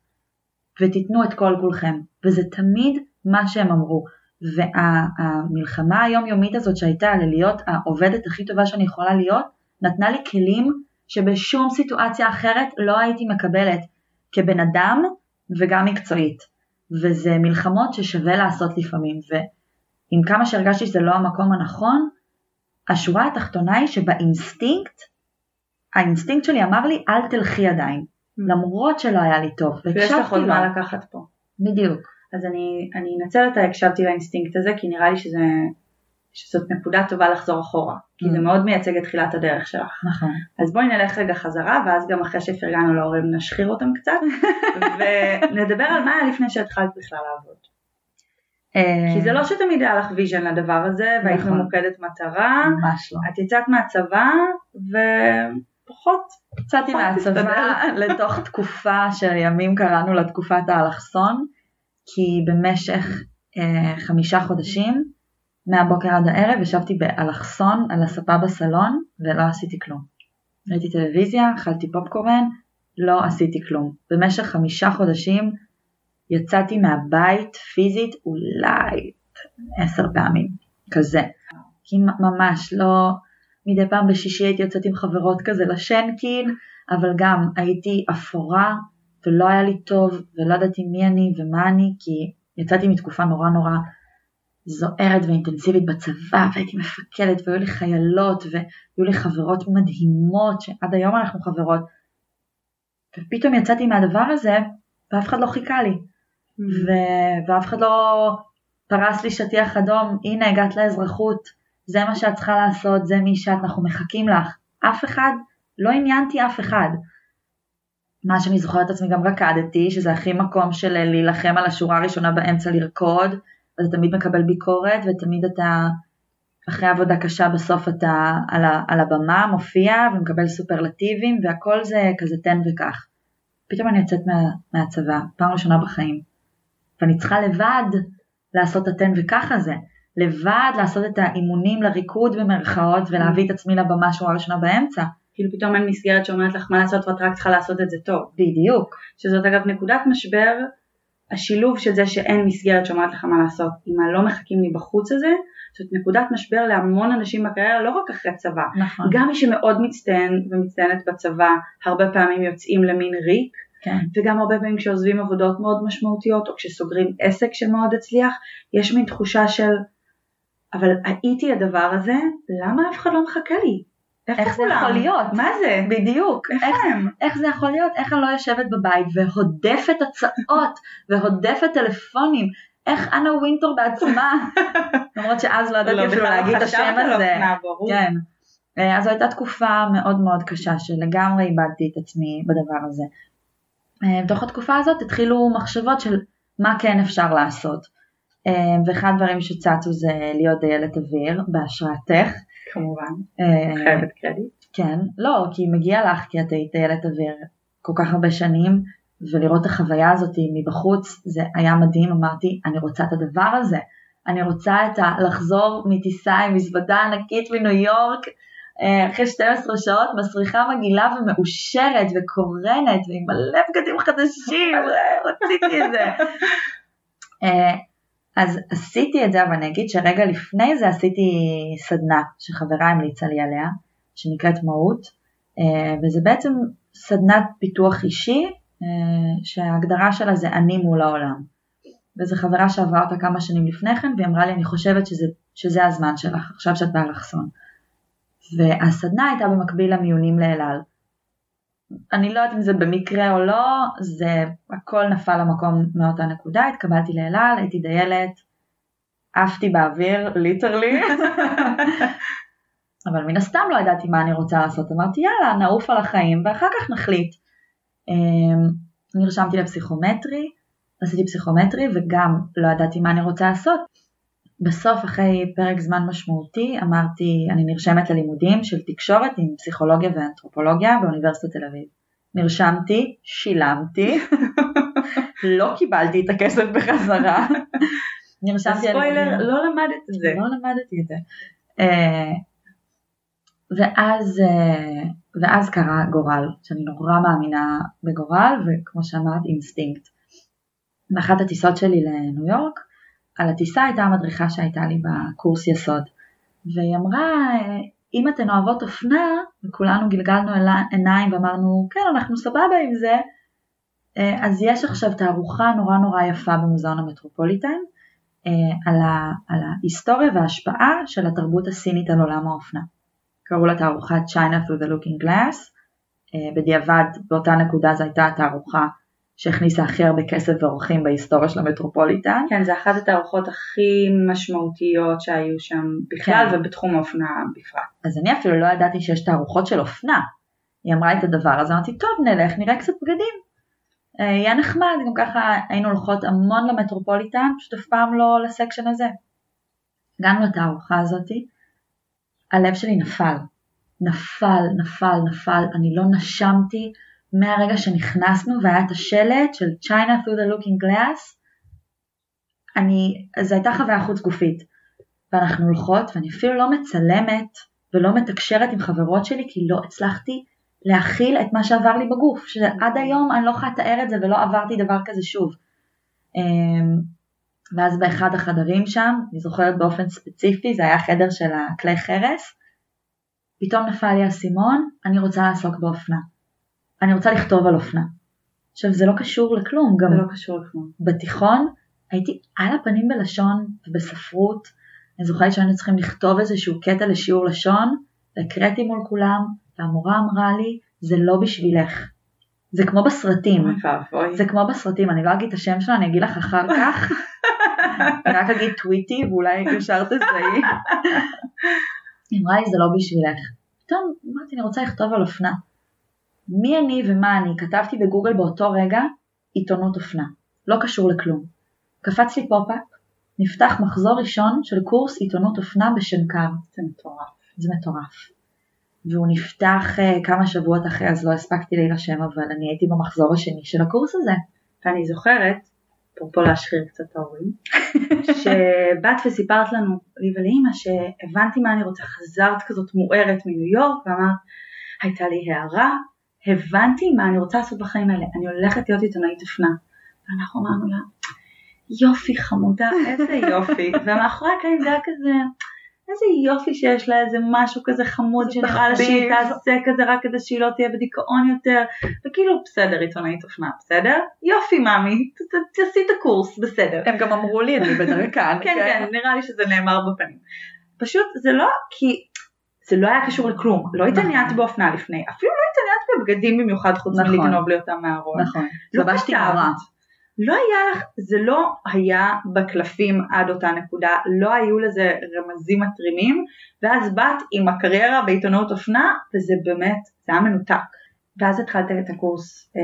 ותיתנו את כל כולכם, וזה תמיד מה שהם אמרו. והמלחמה היומיומית הזאת שהייתה ללהיות העובדת הכי טובה שאני יכולה להיות, נתנה לי כלים שבשום סיטואציה אחרת לא הייתי מקבלת. כבן אדם וגם מקצועית. וזה מלחמות ששווה לעשות לפעמים, ועם כמה שהרגשתי שזה לא המקום הנכון, השורה התחתונה היא שבאינסטינקט, האינסטינקט שלי אמר לי אל תלכי עדיין, mm. למרות שלא היה לי טוב, ויש לך עוד מה לקחת פה. בדיוק. אז אני, אני אנצל את ההקשבתי לאינסטינקט הזה, כי נראה לי שזה, שזאת נקודה טובה לחזור אחורה, כי זה. מאוד מייצג את תחילת הדרך שלך. נכון. אז בואי נלך רגע חזרה, ואז גם אחרי שפרגנו להורים נשחיר אותם קצת, ונדבר על מה היה לפני שהתחלת בכלל לעבוד. אה, כי זה לא שתמיד היה לך vision לדבר הזה, והיית נכון. ממוקדת מטרה. ממש לא. את יצאת מהצבא, ופחות. יצאתי מהצבא לתוך תקופה שלימים קראנו לה תקופת האלכסון, כי במשך אה, חמישה חודשים, מהבוקר עד הערב, ישבתי באלכסון על הספה בסלון, ולא עשיתי כלום. ראיתי טלוויזיה, אכלתי פופקורן, לא עשיתי כלום. במשך חמישה חודשים יצאתי מהבית פיזית אולי עשר פעמים, כזה. כי ממש לא, מדי פעם בשישי הייתי יוצאת עם חברות כזה לשנקין, אבל גם הייתי אפורה ולא היה לי טוב ולא ידעתי מי אני ומה אני, כי יצאתי מתקופה נורא נורא זוהרת ואינטנסיבית בצבא והייתי מפקדת והיו לי חיילות והיו לי חברות מדהימות שעד היום אנחנו חברות ופתאום יצאתי מהדבר הזה ואף אחד לא חיכה לי ו- ואף אחד לא פרס לי שטיח אדום, הנה הגעת לאזרחות, זה מה שאת צריכה לעשות, זה מי שאת, אנחנו מחכים לך. אף אחד, לא עניינתי אף אחד. מה שאני זוכרת את עצמי גם רקדתי, שזה הכי מקום של להילחם על השורה הראשונה באמצע לרקוד, אז תמיד מקבל ביקורת ותמיד אתה, אחרי עבודה קשה בסוף אתה על, ה, על הבמה מופיע ומקבל סופרלטיבים והכל זה כזה תן וקח. פתאום אני יוצאת מה, מהצבא, פעם ראשונה בחיים. ואני צריכה לבד לעשות התן וכך הזה, לבד לעשות את האימונים לריקוד במרכאות ולהביא את עצמי לבמה שורה ראשונה באמצע. כאילו פתאום אין מסגרת שאומרת לך מה לעשות ואת רק צריכה לעשות את זה טוב. בדיוק. שזאת אגב נקודת משבר, השילוב של זה שאין מסגרת שאומרת לך מה לעשות, עם הלא מחכים לי בחוץ הזה, זאת נקודת משבר להמון אנשים בקריירה, לא רק אחרי צבא. נכון. גם מי שמאוד מצטיין ומצטיינת בצבא, הרבה פעמים יוצאים למין ריק, כן. וגם הרבה פעמים כשעוזבים עבודות מאוד משמעותיות, או כשסוגרים עסק שמאוד הצליח, יש מין תחושה של, אבל הייתי הדבר הזה, למה אף אחד לא מחכה לי? איך זה יכול להיות? מה זה? בדיוק. איפה איך, הם? איך זה יכול להיות? איך אני לא יושבת בבית והודפת הצעות והודפת טלפונים? איך אנה ווינטור בעצמה? למרות שאז לא ידעתי אפילו להגיד את השם הזה. כן. אה, אז זו הייתה תקופה מאוד מאוד קשה שלגמרי איבדתי את עצמי בדבר הזה. אה, בתוך התקופה הזאת התחילו מחשבות של מה כן אפשר לעשות. אה, ואחד הדברים שצצו זה להיות דיילת אוויר בהשראתך. כמובן, אה, חייבת קרדיט. כן, לא, כי מגיע לך כי את היית דיילת אוויר כל כך הרבה שנים, ולראות את החוויה הזאת מבחוץ זה היה מדהים, אמרתי אני רוצה את הדבר הזה, אני רוצה את ה... לחזור מטיסה עם מזוודה ענקית מניו יורק אה, אחרי 12 שעות מסריחה מגעילה ומאושרת וקורנת ועם מלא בגדים חדשים, רציתי את זה. אה, אז עשיתי את זה, אבל אני אגיד שרגע לפני זה עשיתי סדנה שחברה המליצה לי עליה, שנקראת מהות, אה, וזה בעצם סדנת פיתוח אישי, שההגדרה שלה זה אני מול העולם. וזו חברה שעברה אותה כמה שנים לפני כן, והיא אמרה לי, אני חושבת שזה, שזה הזמן שלך, עכשיו שאת באלכסון. והסדנה הייתה במקביל למיונים לאלעל. אני לא יודעת אם זה במקרה או לא, זה הכל נפל למקום מאותה נקודה, התקבלתי לאלעל, הייתי דיילת, עפתי באוויר, ליטרלי, אבל מן הסתם לא ידעתי מה אני רוצה לעשות, אמרתי יאללה נעוף על החיים ואחר כך נחליט. אמ, נרשמתי לפסיכומטרי, עשיתי פסיכומטרי וגם לא ידעתי מה אני רוצה לעשות. בסוף אחרי פרק זמן משמעותי אמרתי אני נרשמת ללימודים של תקשורת עם פסיכולוגיה ואנתרופולוגיה באוניברסיטת תל אביב. נרשמתי, שילמתי, לא קיבלתי את הכסף בחזרה. נרשמתי ספוילר, לא למדת את זה. לא למדתי את זה. אה, ואז, אה, ואז קרה גורל, שאני נורא מאמינה בגורל, וכמו שאמרת אינסטינקט. באחת הטיסות שלי לניו יורק, על הטיסה הייתה המדריכה שהייתה לי בקורס יסוד, והיא אמרה, אם אתן אוהבות אופנה, וכולנו גלגלנו עיניים ואמרנו, כן, אנחנו סבבה עם זה, אה, אז יש עכשיו תערוכה נורא נורא יפה במוזיאון המטרופוליטן אה, על, ה, על ההיסטוריה וההשפעה של התרבות הסינית על עולם האופנה. קראו לה תערוכת China through the looking glass, אה, בדיעבד באותה נקודה זו הייתה התערוכה שהכניסה הכי הרבה כסף ואורחים בהיסטוריה של המטרופוליטן. כן, זה אחת התערוכות הכי משמעותיות שהיו שם בכלל כן. ובתחום האופנה בפרט. אז אני אפילו לא ידעתי שיש תערוכות של אופנה. היא אמרה את הדבר הזה, אמרתי, טוב נלך, נראה קצת בגדים. אה, יהיה נחמד, גם ככה היינו הולכות המון למטרופוליטן, פשוט אף פעם לא לסקשן הזה. הגענו לתערוכה הזאתי, הלב שלי נפל. נפל, נפל, נפל, אני לא נשמתי מהרגע שנכנסנו והיה את השלט של China through the looking glass, אני, זו הייתה חוויה חוץ גופית. ואנחנו הולכות ואני אפילו לא מצלמת ולא מתקשרת עם חברות שלי כי לא הצלחתי להכיל את מה שעבר לי בגוף, שעד היום אני לא יכולה לתאר את זה ולא עברתי דבר כזה שוב. אמ, ואז באחד החדרים שם, אני זוכרת באופן ספציפי, זה היה חדר של הכלי חרס, פתאום נפל לי האסימון, אני רוצה לעסוק באופנה. אני רוצה לכתוב על אופנה. עכשיו זה לא קשור לכלום, גם לא קשור לכלום. בתיכון הייתי על הפנים בלשון ובספרות, אני זוכרת שהיינו צריכים לכתוב איזשהו קטע לשיעור לשון, והקראתי מול כולם, והמורה אמרה לי, זה לא בשבילך. זה כמו בסרטים. זה כמו בסרטים, אני לא אגיד את השם שלה, אני אגיד לך אחר כך. אני רק אגיד טוויטי ואולי ישר תזהי. היא אמרה לי זה לא בשבילך. פתאום אמרתי אני רוצה לכתוב על אופנה. מי אני ומה אני, כתבתי בגוגל באותו רגע עיתונות אופנה. לא קשור לכלום. קפץ לי pop-up, נפתח מחזור ראשון של קורס עיתונות אופנה בשנקר. זה מטורף. זה מטורף. והוא נפתח uh, כמה שבועות אחרי אז לא הספקתי להירשם אבל אני הייתי במחזור השני של הקורס הזה. ואני זוכרת אפרופו להשחיר קצת ההורים, שבאת וסיפרת לנו, לי ולאימא, שהבנתי מה אני רוצה, חזרת כזאת מוארת מניו יורק ואמרת, הייתה לי הערה, הבנתי מה אני רוצה לעשות בחיים האלה, אני הולכת להיות עיתונאית אופנה. ואנחנו אמרנו לה, יופי חמודה, איזה יופי, ומאחורי הקלעים זה היה כזה, איזה יופי שיש לה איזה משהו כזה חמוד שנראה לה שהיא תעשה כזה רק כדי שהיא לא תהיה בדיכאון יותר. וכאילו בסדר עיתונאית אופנה בסדר? יופי מאמי תעשי את הקורס בסדר. הם גם אמרו לי אני בדרכן כן? כן נראה לי שזה נאמר בפנים. פשוט זה לא כי זה לא היה קשור לכלום לא נכון. התעניינת באופנה לפני אפילו לא התעניינת בבגדים במיוחד חוץ נכון. מלגנוב לי אותם מהארון נכון לבשתי נורא לא היה לך, זה לא היה בקלפים עד אותה נקודה, לא היו לזה רמזים מתרימים, ואז באת עם הקריירה בעיתונות אופנה, וזה באמת, זה היה מנותק. ואז התחלת את הקורס אה,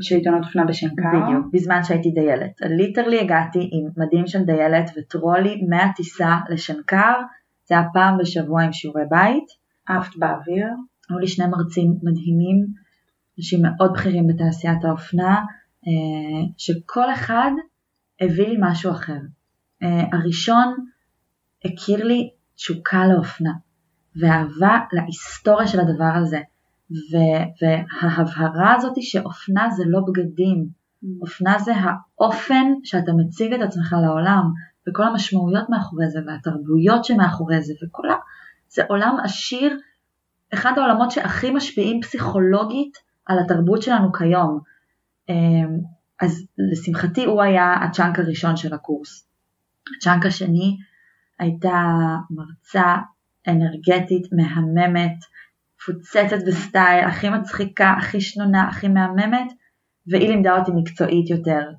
של עיתונות אופנה בשנקר. בדיוק, בזמן שהייתי דיילת. ליטרלי הגעתי עם מדים של דיילת וטרולי מהטיסה לשנקר, זה היה פעם בשבוע עם שיעורי בית. עפת באוויר. היו לי שני מרצים מדהימים, אנשים מאוד בכירים בתעשיית האופנה. אה, שכל אחד הביא לי משהו אחר. אה, הראשון הכיר לי תשוקה לאופנה ואהבה להיסטוריה של הדבר הזה וההבהרה הזאת שאופנה זה לא בגדים, mm. אופנה זה האופן שאתה מציג את עצמך לעולם וכל המשמעויות מאחורי זה והתרבויות שמאחורי זה וכל ה... זה עולם עשיר, אחד העולמות שהכי משפיעים פסיכולוגית על התרבות שלנו כיום. אמ, אז לשמחתי הוא היה ה chunk הראשון של הקורס. ה chunk השני הייתה מרצה אנרגטית, מהממת, מפוצצת בסטייל, הכי מצחיקה, הכי שנונה, הכי מהממת, והיא לימדה אותי מקצועית יותר,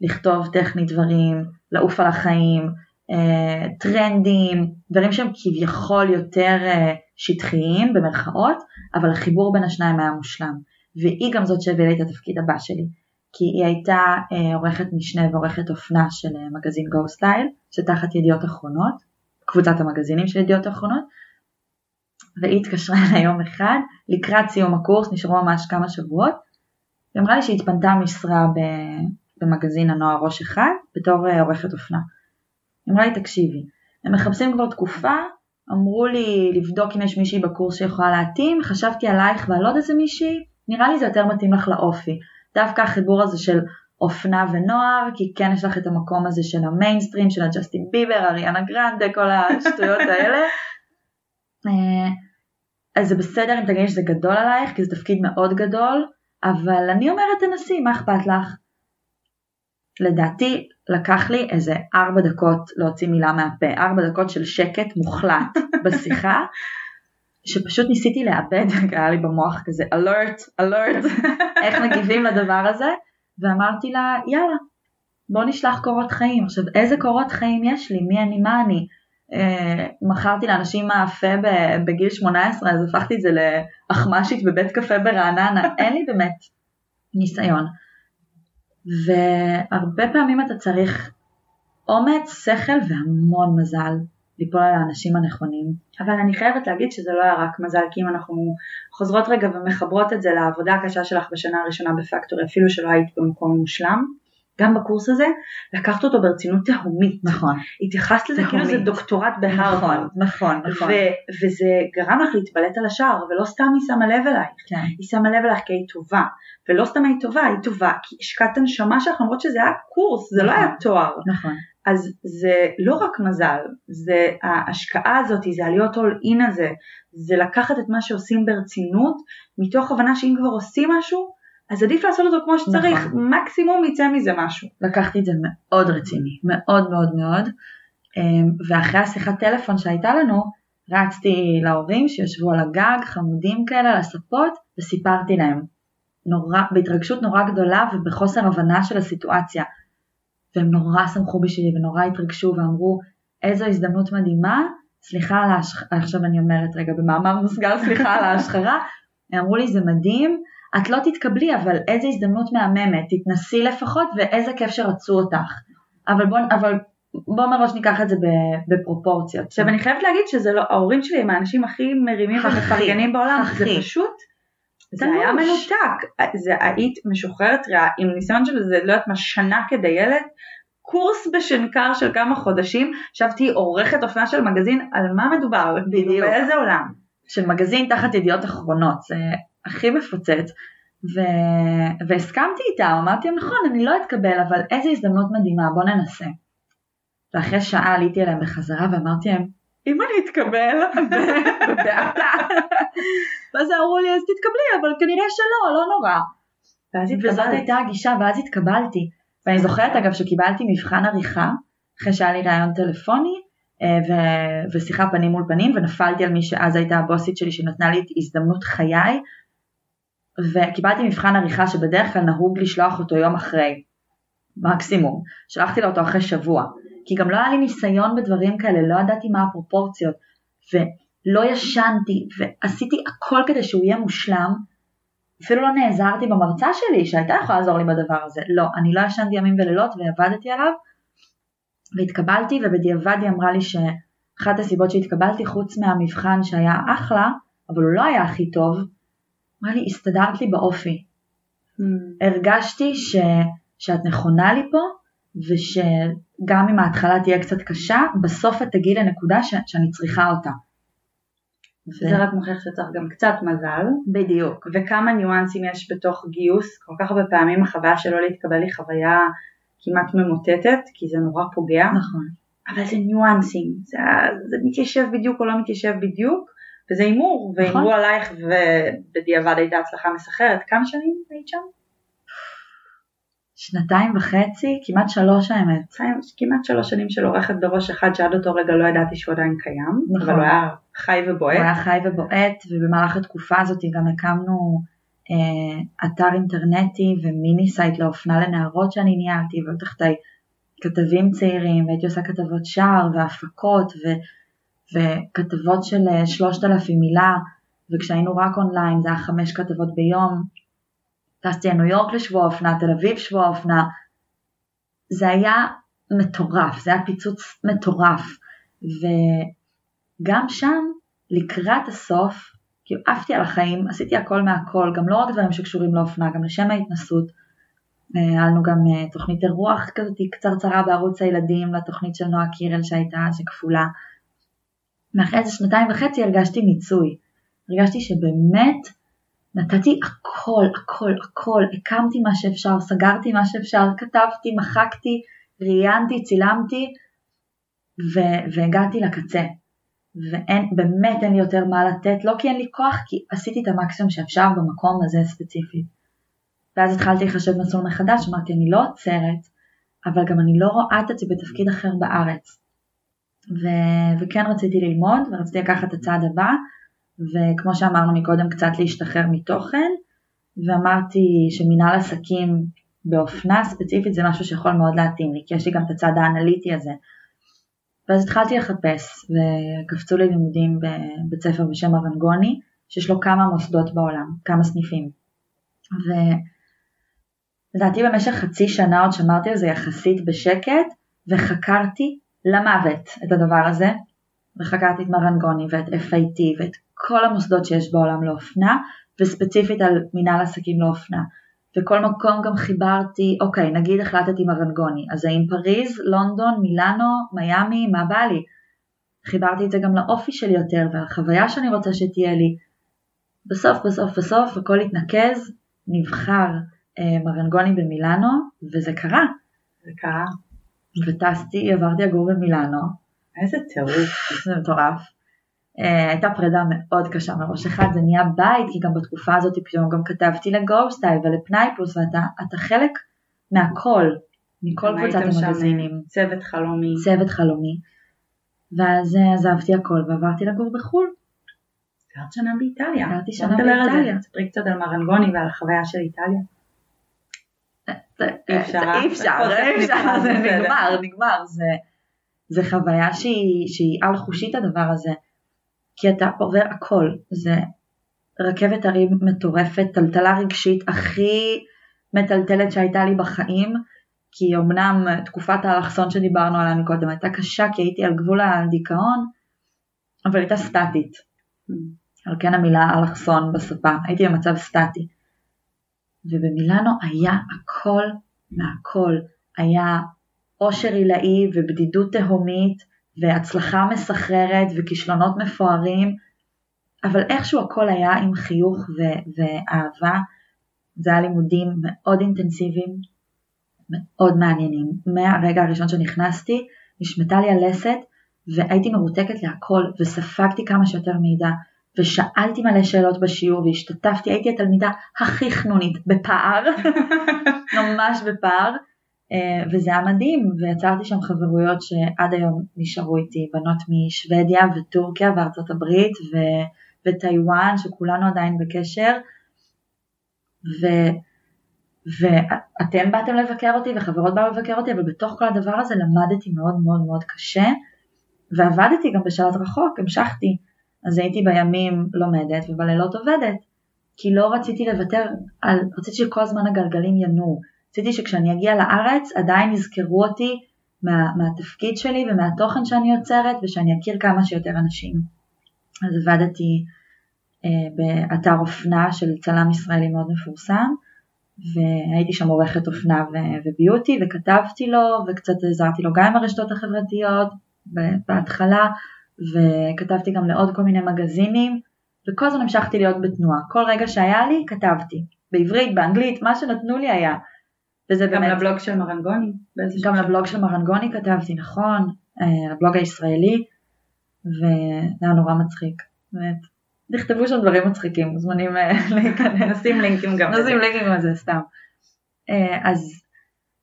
לכתוב טכנית דברים, לעוף על החיים, אה, טרנדים, דברים שהם כביכול יותר אה, שטחיים במרכאות, אבל החיבור בין השניים היה מושלם. והיא גם זאת שהביאה לי את התפקיד הבא שלי, כי היא הייתה אה, עורכת משנה ועורכת אופנה של מגזין גו סטייל, שתחת ידיעות אחרונות, קבוצת המגזינים של ידיעות אחרונות, והיא התקשרה אליי יום אחד, לקראת סיום הקורס, נשארו ממש כמה שבועות, היא אמרה לי שהיא התפנתה משרה במגזין הנוער ראש אחד, בתור אה, עורכת אופנה. היא אמרה לי, תקשיבי, הם מחפשים כבר תקופה, אמרו לי לבדוק אם יש מישהי בקורס שיכולה להתאים, חשבתי עלייך ועל עוד איזה מישהי, נראה לי זה יותר מתאים לך לאופי. דווקא החיבור הזה של אופנה ונוער, כי כן יש לך את המקום הזה של המיינסטרים, של הג'סטין ביבר, אריאנה גרנדה, כל השטויות האלה. אה, אז זה בסדר אם תגידי שזה גדול עלייך, כי זה תפקיד מאוד גדול, אבל אני אומרת תנסי, מה אכפת לך? לדעתי לקח לי איזה ארבע דקות להוציא מילה מהפה, ארבע דקות של שקט מוחלט בשיחה, שפשוט ניסיתי לאבד, היה לי במוח כזה אלרט, אלרט, איך מגיבים לדבר הזה, ואמרתי לה יאללה, בוא נשלח קורות חיים. עכשיו איזה קורות חיים יש לי, מי אני, מה אני? אה, מכרתי לאנשים מאפה בגיל 18 אז הפכתי את זה לאחמ"שית בבית קפה ברעננה, אין לי באמת ניסיון. והרבה פעמים אתה צריך אומץ, שכל והמון מזל ליפול על האנשים הנכונים. אבל אני חייבת להגיד שזה לא היה רק מזל, כי אם אנחנו חוזרות רגע ומחברות את זה לעבודה הקשה שלך בשנה הראשונה בפקטורי, אפילו שלא היית במקום מושלם, גם בקורס הזה, לקחת אותו ברצינות תהומית. נכון. התייחסת לזה כאילו זה דוקטורט בהרווארד. נכון, נכון, נכון. וזה גרם לך להתבלט על השער, ולא סתם היא שמה לב אלייך. כן. היא שמה לב אלייך כי היית טובה. ולא סתם היית טובה, היית טובה כי השקעת הנשמה שלך למרות שזה היה קורס, זה לא נכון. היה תואר. נכון. אז זה לא רק מזל, זה ההשקעה הזאת, זה הלהיות all in הזה, זה לקחת את מה שעושים ברצינות, מתוך הבנה שאם כבר עושים משהו, אז עדיף לעשות אותו כמו שצריך, נכון. מקסימום יצא מזה משהו. לקחתי את זה מאוד רציני, מאוד מאוד מאוד, אמ, ואחרי השיחת טלפון שהייתה לנו, רצתי להורים שישבו על הגג, חמודים כאלה, על הספות, וסיפרתי להם. נורא, בהתרגשות נורא גדולה ובחוסר הבנה של הסיטואציה. והם נורא שמחו בשבילי ונורא התרגשו ואמרו, איזו הזדמנות מדהימה, סליחה על ההשחרה, עכשיו אני אומרת רגע במאמר מוסגר, סליחה על ההשחרה, הם אמרו לי זה מדהים, את לא תתקבלי אבל איזו הזדמנות מהממת, תתנסי לפחות ואיזה כיף שרצו אותך. אבל בוא, אבל בוא מראש ניקח את זה בפרופורציות. עכשיו אני חייבת להגיד שזה לא, ההורים שלי הם האנשים הכי מרימים ומפרגנים בעולם, זה. פשוט, זה. היה מנותק, זה היית משוחררת ריאה עם ניסיון של זה, לא יודעת מה, שנה כדיילת, קורס בשנקר של כמה חודשים, ישבתי עורכת אופנה של מגזין, על מה מדובר, בדיוק. באיזה עולם. של מגזין תחת ידיעות אחרונות, זה הכי מפוצץ. ו... והסכמתי איתם, אמרתי להם נכון, אני לא אתקבל, אבל איזו הזדמנות מדהימה, בוא ננסה. ואחרי שעה עליתי אליהם בחזרה ואמרתי להם, אם אני אתקבל, בבעתה. ואז אמרו לי, אז תתקבלי, אבל כנראה שלא, לא נורא. ואז וזאת התקבלת. הייתה הגישה, ואז התקבלתי. ואני זוכרת אגב שקיבלתי מבחן עריכה, אחרי שהיה לי ראיון טלפוני, אה, ו- ושיחה פנים מול פנים, ונפלתי על מי שאז הייתה הבוסית שלי שנתנה לי את הזדמנות חיי, וקיבלתי מבחן עריכה שבדרך כלל נהוג לשלוח אותו יום אחרי, מקסימום. שלחתי לו אותו אחרי שבוע, כי גם לא היה לי ניסיון בדברים כאלה, לא ידעתי מה הפרופורציות, ולא ישנתי, ועשיתי הכל כדי שהוא יהיה מושלם, אפילו לא נעזרתי במרצה שלי שהייתה יכולה לעזור לי בדבר הזה, לא, אני לא ישנתי ימים ולילות ועבדתי עליו, והתקבלתי ובדיעבד היא אמרה לי שאחת הסיבות שהתקבלתי חוץ מהמבחן שהיה אחלה, אבל הוא לא היה הכי טוב, אמרה לי הסתדרת לי באופי, Hmm. הרגשתי ש, שאת נכונה לי פה ושגם אם ההתחלה תהיה קצת קשה, בסוף את תגיעי לנקודה ש, שאני צריכה אותה. זה רק מוכיח שצריך גם קצת מזל, בדיוק. וכמה ניואנסים יש בתוך גיוס, כל כך הרבה פעמים החוויה שלא להתקבל היא חוויה כמעט ממוטטת, כי זה נורא פוגע, נכון. אבל זה ניואנסים, זה, זה מתיישב בדיוק או לא מתיישב בדיוק, וזה הימור, נכון. והימרו עלייך ובדיעבד הייתה הצלחה מסחררת. כמה שנים היית שם? שנתיים וחצי, כמעט שלוש האמת. כמעט שלוש שנים של עורכת בראש אחד שעד אותו רגע לא ידעתי שהוא עדיין קיים, נכון. אבל הוא היה חי הוא ובועט. היה חי ובועט ובמהלך התקופה הזאת גם הקמנו אה, אתר אינטרנטי ו mini site לאופנה לנערות שאני ניהלתי והיו תחתיי כתבים צעירים והייתי עושה כתבות שער והפקות ו, וכתבות של אה, שלושת אלפים מילה וכשהיינו רק אונליין זה היה חמש כתבות ביום. טסתי לניו יורק לשבוע אופנה, תל אביב שבוע אופנה. זה היה מטורף, זה היה פיצוץ מטורף. וגם שם לקראת הסוף, כאילו עפתי על החיים, עשיתי הכל מהכל, גם לא רק דברים שקשורים לאופנה, גם לשם ההתנסות. אה, היה לנו גם אה, תוכנית אירוח כזאת קצרצרה בערוץ הילדים לתוכנית של נועה קירל שהייתה אז ואחרי איזה שנתיים וחצי הרגשתי מיצוי. הרגשתי שבאמת נתתי הכל, הכל, הכל, הקמתי מה שאפשר, סגרתי מה שאפשר, כתבתי, מחקתי, ראיינתי, צילמתי, ו- והגעתי לקצה. ואין, באמת אין לי יותר מה לתת, לא כי אין לי כוח, כי עשיתי את המקסימום שאפשר במקום הזה ספציפית. ואז התחלתי לחשב מסלול מחדש, אמרתי אני לא עוצרת, אבל גם אני לא רואה את עצמי בתפקיד אחר בארץ. ו- וכן רציתי ללמוד ורציתי לקחת את הצעד הבא, וכמו שאמרנו מקודם קצת להשתחרר מתוכן, ואמרתי שמנהל עסקים באופנה ספציפית זה משהו שיכול מאוד להתאים לי, כי יש לי גם את הצד האנליטי הזה. ואז התחלתי לחפש, וקפצו לי לימודים בבית ספר בשם ארנגוני, שיש לו כמה מוסדות בעולם, כמה סניפים. ולדעתי במשך חצי שנה עוד שמרתי על זה יחסית בשקט, וחקרתי למוות את הדבר הזה, וחקרתי את מרנגוני ואת FIT ואת כל המוסדות שיש בעולם לאופנה, וספציפית על מנהל עסקים לאופנה. וכל מקום גם חיברתי, אוקיי, נגיד החלטתי מרנגוני, אז האם פריז, לונדון, מילאנו, מיאמי, מה בא לי? חיברתי את זה גם לאופי שלי יותר והחוויה שאני רוצה שתהיה לי. בסוף בסוף בסוף הכל התנקז, נבחר אה, מרנגוני במילאנו, וזה קרה. זה קרה. וטסתי, עברתי לגור במילאנו. איזה טירוף. זה מטורף. אה, הייתה פרידה מאוד קשה מראש אחד, זה נהיה בית, כי גם בתקופה הזאת פתאום גם כתבתי לגוסטייל ולפנאי פלוס, ואתה חלק מהכל, מכל קבוצת המגזינים. צוות חלומי. צוות חלומי. ואז אה, עזבתי הכל ועברתי לגור בחו"ל. גרת שנה באיטליה. גרתי שנה באיטליה. תספרי קצת על מרנגוני ועל החוויה של איטליה. אי אפשר, אי אפשר, אי אפשר, זה נגמר, נגמר, זה חוויה שהיא על חושית הדבר הזה. כי אתה עובר הכל, זה רכבת הרים מטורפת, טלטלה רגשית הכי מטלטלת שהייתה לי בחיים, כי אמנם תקופת האלכסון שדיברנו עליה מקודם הייתה קשה כי הייתי על גבול הדיכאון, אבל הייתה סטטית. Mm. על כן המילה אלכסון בשפה, הייתי במצב סטטי. ובמילאנו היה הכל מהכל, היה עושר עילאי ובדידות תהומית והצלחה מסחררת וכישלונות מפוארים, אבל איכשהו הכל היה עם חיוך ו- ואהבה. זה היה לימודים מאוד אינטנסיביים, מאוד מעניינים. מהרגע הראשון שנכנסתי, נשמטה לי הלסת והייתי מרותקת להכל וספגתי כמה שיותר מידע ושאלתי מלא שאלות בשיעור והשתתפתי, הייתי התלמידה הכי חנונית בפער, ממש בפער. אה, וזה היה מדהים, ויצרתי שם חברויות שעד היום נשארו איתי, בנות משוודיה וטורקיה וארצות הברית ו... וטיוואן, שכולנו עדיין בקשר, ו... ואתם באתם לבקר אותי וחברות באו לבקר אותי, אבל בתוך כל הדבר הזה למדתי מאוד מאוד מאוד קשה, ועבדתי גם בשעת רחוק, המשכתי, אז הייתי בימים לומדת ובלילות עובדת, כי לא רציתי לוותר, על... רציתי שכל הזמן הגלגלים ינועו. רציתי שכשאני אגיע לארץ עדיין יזכרו אותי מה, מהתפקיד שלי ומהתוכן שאני יוצרת ושאני אכיר כמה שיותר אנשים. אז עבדתי אה, באתר אופנה של צלם ישראלי מאוד מפורסם והייתי שם עורכת אופנה וביוטי וכתבתי לו וקצת עזרתי לו גם עם הרשתות החברתיות בהתחלה וכתבתי גם לעוד כל מיני מגזינים וכל הזמן המשכתי להיות בתנועה. כל רגע שהיה לי כתבתי, בעברית, באנגלית, מה שנתנו לי היה. וזה גם באמת... לבלוג של מרנגוני? גם לבלוג של מרנגוני כתבתי, נכון, אה, לבלוג הישראלי, וזה היה נורא מצחיק, באמת. נכתבו שם דברים מצחיקים, מוזמנים אה, להיכנס. נשים לינקים גם. נשים לינקים על זה, סתם. אה, אז,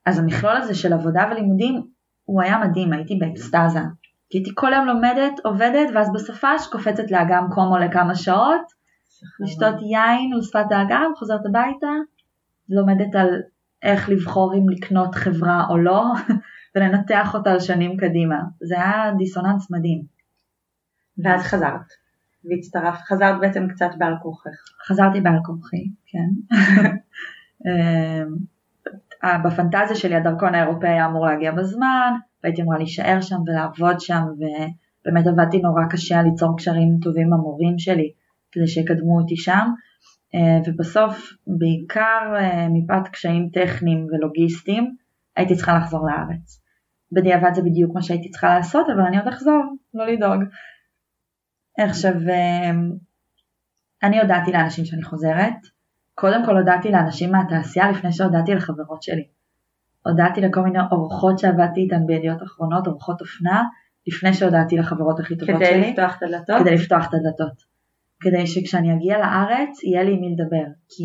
אז המכלול הזה של עבודה ולימודים, הוא היה מדהים, הייתי באקסטזה. כי הייתי כל היום לומדת, עובדת, ואז בסופש קופצת לאגם קומו לכמה שעות, לשתות יין על שפת האגם, חוזרת הביתה, לומדת על איך לבחור אם לקנות חברה או לא, ולנתח אותה שנים קדימה. זה היה דיסוננס מדהים. ואז חזרת, והצטרפת, חזרת בעצם קצת בעל כורכך. חזרתי בעל כורכי, כן. אמ, בפנטזיה שלי הדרכון האירופאי היה אמור להגיע בזמן, והייתי אמורה להישאר שם ולעבוד שם, ובאמת עבדתי נורא קשה ליצור קשרים טובים עם המורים שלי, כדי שיקדמו אותי שם. אה, ובסוף בעיקר אה, מפאת קשיים טכניים ולוגיסטיים הייתי צריכה לחזור לארץ. בדיעבד זה בדיוק מה שהייתי צריכה לעשות אבל אני עוד אחזור, לא לדאוג. עכשיו אה, אני הודעתי לאנשים שאני חוזרת, קודם כל הודעתי לאנשים מהתעשייה לפני שהודעתי לחברות שלי. הודעתי לכל מיני אורחות שעבדתי איתן בידיעות אחרונות, אורחות אופנה, לפני שהודעתי לחברות הכי טובות כדי שלי. כדי לפתוח את הדלתות? כדי לפתוח את הדלתות. כדי שכשאני אגיע לארץ יהיה לי עם מי לדבר. כי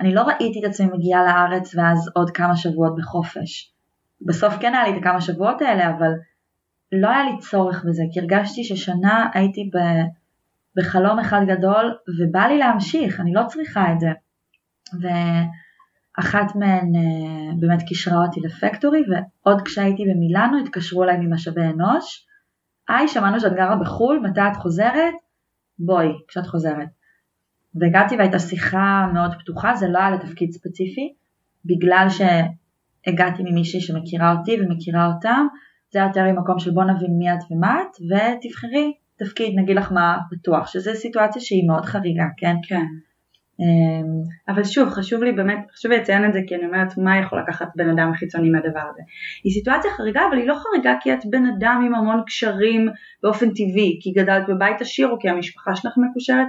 אני לא ראיתי את עצמי מגיעה לארץ ואז עוד כמה שבועות בחופש. בסוף כן היה לי את הכמה שבועות האלה, אבל לא היה לי צורך בזה, כי הרגשתי ששנה הייתי ב, בחלום אחד גדול, ובא לי להמשיך, אני לא צריכה את זה. ואחת מהן אה, באמת קישרה אותי לפקטורי, ועוד כשהייתי במילאנו התקשרו אליי ממשאבי אנוש, היי, שמענו שאת גרה בחו"ל, מתי את חוזרת? בואי, כשאת חוזרת. והגעתי והייתה שיחה מאוד פתוחה, זה לא היה לתפקיד ספציפי, בגלל שהגעתי ממישהי שמכירה אותי ומכירה אותם, זה היה יותר ממקום של בוא נבין מי את ומה את, ותבחרי תפקיד, נגיד לך מה פתוח, שזו סיטואציה שהיא מאוד חריגה, כן? כן. אמ, אבל שוב, חשוב לי באמת, חשוב לי לציין את זה כי אני אומרת מה יכול לקחת בן אדם חיצוני מהדבר הזה. היא סיטואציה חריגה אבל היא לא חריגה כי את בן אדם עם המון קשרים באופן טבעי, כי גדלת בבית עשיר או כי המשפחה שלך מקושרת,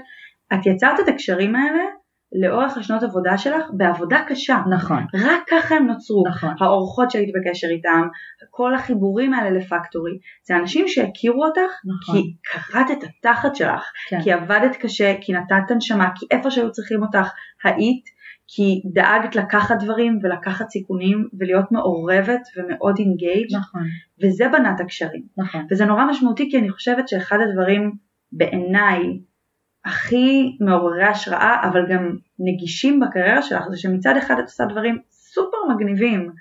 את יצרת את הקשרים האלה לאורך השנות עבודה שלך בעבודה קשה. נכון. רק ככה הם נוצרו. נכון. האורחות שהיית בקשר איתם, כל החיבורים האלה לפקטורי, זה אנשים שהכירו אותך נכון. כי קראת את התחת שלך, כן. כי עבדת קשה, כי נתת נשמה, כי איפה שהיו צריכים אותך היית, כי דאגת לקחת דברים ולקחת סיכונים ולהיות מעורבת ומאוד engaged נכון, וזה בנת הקשרים. נכון. וזה נורא משמעותי כי אני חושבת שאחד הדברים בעיניי הכי מעוררי השראה אבל גם נגישים בקריירה שלך זה שמצד אחד את עושה דברים סופר מגניבים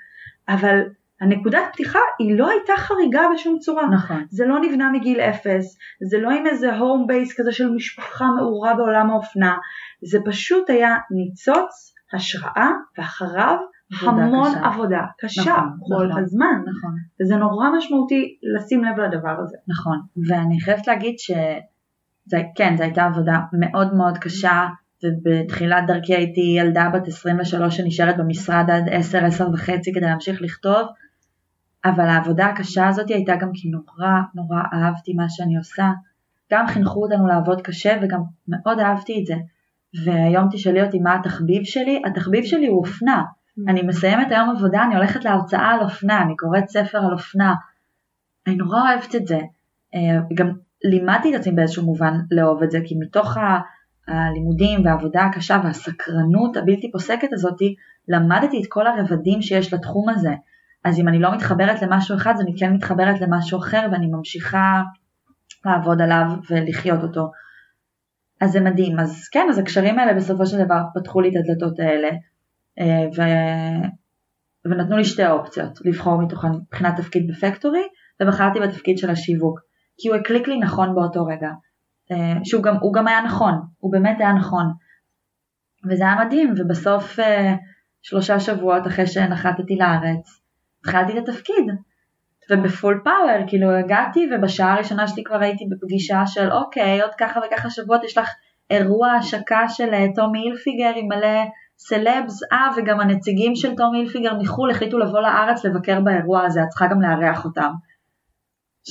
אבל הנקודת פתיחה היא לא הייתה חריגה בשום צורה. נכון. זה לא נבנה מגיל אפס, זה לא עם איזה home base כזה של משפחה מעורה בעולם האופנה, זה פשוט היה ניצוץ, השראה ואחריו המון קשה. עבודה קשה נכון, כל נכון. הזמן. נכון. וזה נורא משמעותי לשים לב לדבר הזה. נכון, ואני חייבת להגיד שזה, כן, זו הייתה עבודה מאוד מאוד קשה, ובתחילת דרכי הייתי ילדה בת 23 שנשארת במשרד עד 10-10 וחצי כדי להמשיך לכתוב, אבל העבודה הקשה הזאת הייתה גם כי נורא נורא אהבתי מה שאני עושה, גם חינכו אותנו לעבוד קשה וגם מאוד אהבתי את זה, והיום תשאלי אותי מה התחביב שלי, התחביב שלי הוא אופנה, אני מסיימת היום עבודה, אני הולכת להרצאה על אופנה, אני קוראת ספר על אופנה, אני נורא אוהבת את זה. אה, גם לימדתי את עצמי באיזשהו מובן לאהוב את זה, כי מתוך ה- הלימודים והעבודה הקשה והסקרנות הבלתי פוסקת הזאתי, למדתי את כל הרבדים שיש לתחום הזה. אז אם אני לא מתחברת למשהו אחד, אז אני כן מתחברת למשהו אחר ואני ממשיכה לעבוד עליו ולחיות אותו. אז זה מדהים. אז כן, אז הקשרים האלה בסופו של דבר פתחו לי את הדלתות האלה. אה, ו... ונתנו לי שתי אופציות לבחור מתוכן מבחינת תפקיד בפקטורי ובחרתי בתפקיד של השיווק כי הוא הקליק לי נכון באותו רגע. אה, שהוא גם, הוא גם היה נכון, הוא באמת היה נכון. וזה היה מדהים ובסוף אה, שלושה שבועות אחרי שנחתתי לארץ התחלתי את התפקיד. ובפול פאוור כאילו הגעתי ובשעה הראשונה שלי כבר הייתי בפגישה של אוקיי עוד ככה וככה שבועות יש לך אירוע השקה של אה, טומי הילפיגר עם מלא סלבס, אה וגם הנציגים של טומי הילפיגר מחו"ל החליטו לבוא לארץ לבקר באירוע הזה, את צריכה גם לארח אותם.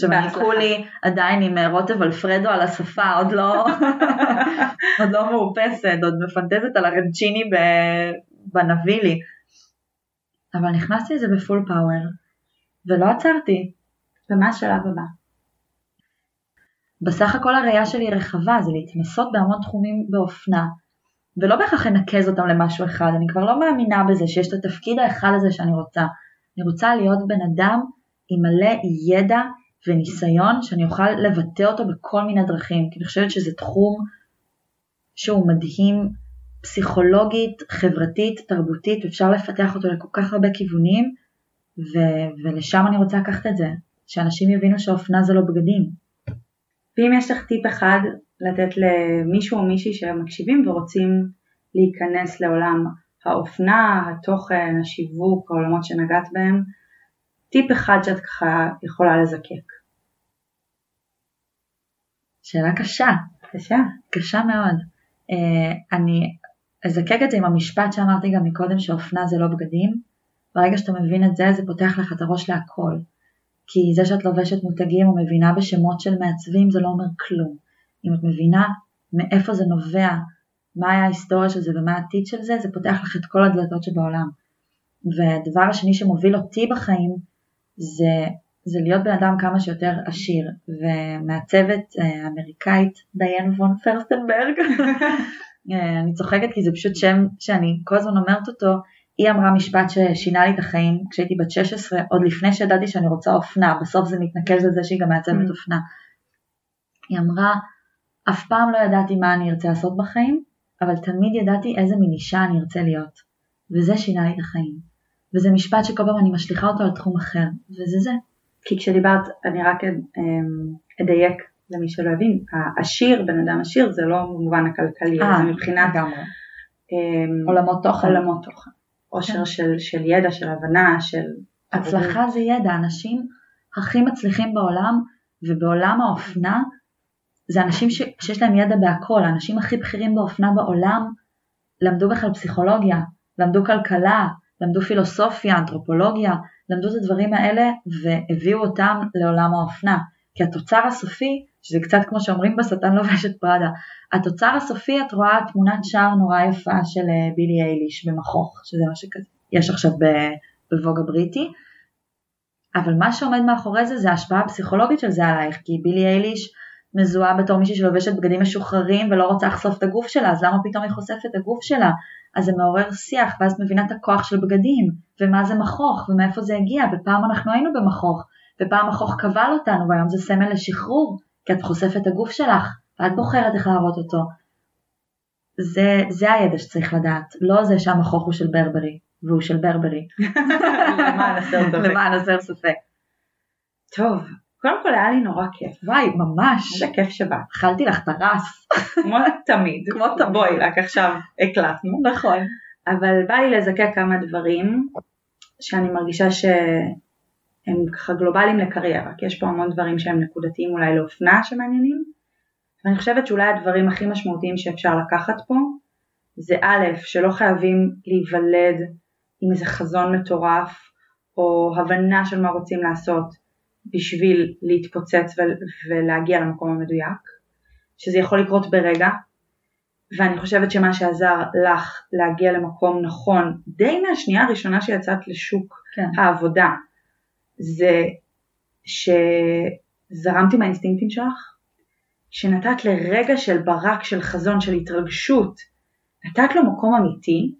חיכו לי עדיין עם אה, רוטב אלפרדו על השפה, עוד לא, עוד לא מאופסת, עוד מפנטזת על הרנצ'יני בנבילי. אבל נכנסתי לזה בפול פאוור, ולא עצרתי. ומה השלב הבא? בסך הכל הראייה שלי רחבה, זה להתנסות בהמון תחומים באופנה, ולא בהכרח לנקז אותם למשהו אחד, אני כבר לא מאמינה בזה שיש את התפקיד האחד הזה שאני רוצה. אני רוצה להיות בן אדם עם מלא ידע וניסיון שאני אוכל לבטא אותו בכל מיני דרכים, כי אני חושבת שזה תחום שהוא מדהים פסיכולוגית, חברתית, תרבותית, אפשר לפתח אותו לכל כך הרבה כיוונים, ו- ולשם אני רוצה לקחת את זה, שאנשים יבינו שאופנה זה לא בגדים. ואם יש לך טיפ אחד לתת למישהו או מישהי שמקשיבים ורוצים להיכנס לעולם האופנה, התוכן, השיווק, העולמות שנגעת בהם, טיפ אחד שאת ככה יכולה לזקק. שאלה קשה. בבקשה. קשה מאוד. Uh, אני אזקק את זה עם המשפט שאמרתי גם מקודם שאופנה זה לא בגדים. ברגע שאתה מבין את זה, זה פותח לך את הראש להכל. כי זה שאת לובשת מותגים או מבינה בשמות של מעצבים זה לא אומר כלום. אם את מבינה מאיפה זה נובע, מה היה ההיסטוריה של זה ומה העתיד של זה, זה פותח לך את כל הדלתות שבעולם. והדבר השני שמוביל אותי בחיים זה, זה להיות בן אדם כמה שיותר עשיר, ומעצבת אה, אמריקאית דיין וון פרסטנברג אה, אני צוחקת כי זה פשוט שם שאני כל הזמן אומרת אותו, היא אמרה משפט ששינה לי את החיים כשהייתי בת 16, עוד לפני שידעתי שאני רוצה אופנה, בסוף זה מתנקז לזה שהיא גם מעצבת mm. אופנה. היא אמרה, אף פעם לא ידעתי מה אני ארצה לעשות בחיים, אבל תמיד ידעתי איזה מין אישה אני ארצה להיות, וזה שינה לי את החיים. וזה משפט שכל פעם אני משליכה אותו על תחום אחר, וזה זה. כי כשדיברת, אני רק אמ, אדייק למי שלא הבין, העשיר, בן אדם עשיר, זה לא במובן הכלכלי, אה, זה מבחינת אמ, עולמות תוכן. עולמות תוכן. עושר כן. של, של ידע, של הבנה, של... הצלחה זה ידע, אנשים הכי מצליחים בעולם, ובעולם האופנה, זה אנשים ש, שיש להם ידע בהכל, האנשים הכי בכירים באופנה בעולם למדו בכלל פסיכולוגיה, למדו כלכלה, למדו פילוסופיה, אנתרופולוגיה, למדו את הדברים האלה והביאו אותם לעולם האופנה. כי התוצר הסופי, שזה קצת כמו שאומרים בשטן לובש את פראדה, התוצר הסופי את רואה תמונת שער נורא יפה של אה, בילי אייליש במכוך, שזה מה שיש עכשיו בווג הבריטי, אבל מה שעומד מאחורי זה זה ההשפעה הפסיכולוגית של זה עלייך, כי בילי אייליש מזוהה בתור מישהי שלובשת בגדים משוחררים ולא רוצה לחשוף את הגוף שלה, אז למה פתאום היא חושפת את הגוף שלה? אז זה מעורר שיח, ואז מבינה את הכוח של בגדים, ומה זה מכוך, ומאיפה זה הגיע, ופעם אנחנו היינו במכוך, ופעם מכוך קבל אותנו, והיום זה סמל לשחרור, כי את חושפת את הגוף שלך, ואת בוחרת איך להראות אותו. זה, זה הידע שצריך לדעת, לא זה שהמכוך הוא של ברברי, והוא של ברברי. למען הסר ספק. טוב, קודם כל היה לי נורא כיף. וואי, ממש. איזה כיף שבא. אכלתי לך את הרס. כמו תמיד. כמו תמיד. בואי, רק עכשיו הקלטנו. נכון. אבל בא לי לזקק כמה דברים שאני מרגישה שהם ככה גלובליים לקריירה, כי יש פה המון דברים שהם נקודתיים אולי לאופנה שמעניינים. ואני חושבת שאולי הדברים הכי משמעותיים שאפשר לקחת פה זה א', שלא חייבים להיוולד עם איזה חזון מטורף או הבנה של מה רוצים לעשות. בשביל להתפוצץ ולהגיע למקום המדויק, שזה יכול לקרות ברגע, ואני חושבת שמה שעזר לך להגיע למקום נכון די מהשנייה הראשונה שיצאת לשוק כן. העבודה, זה שזרמתי מהאינסטינקטים שלך, שנתת לרגע של ברק, של חזון, של התרגשות, נתת לו מקום אמיתי,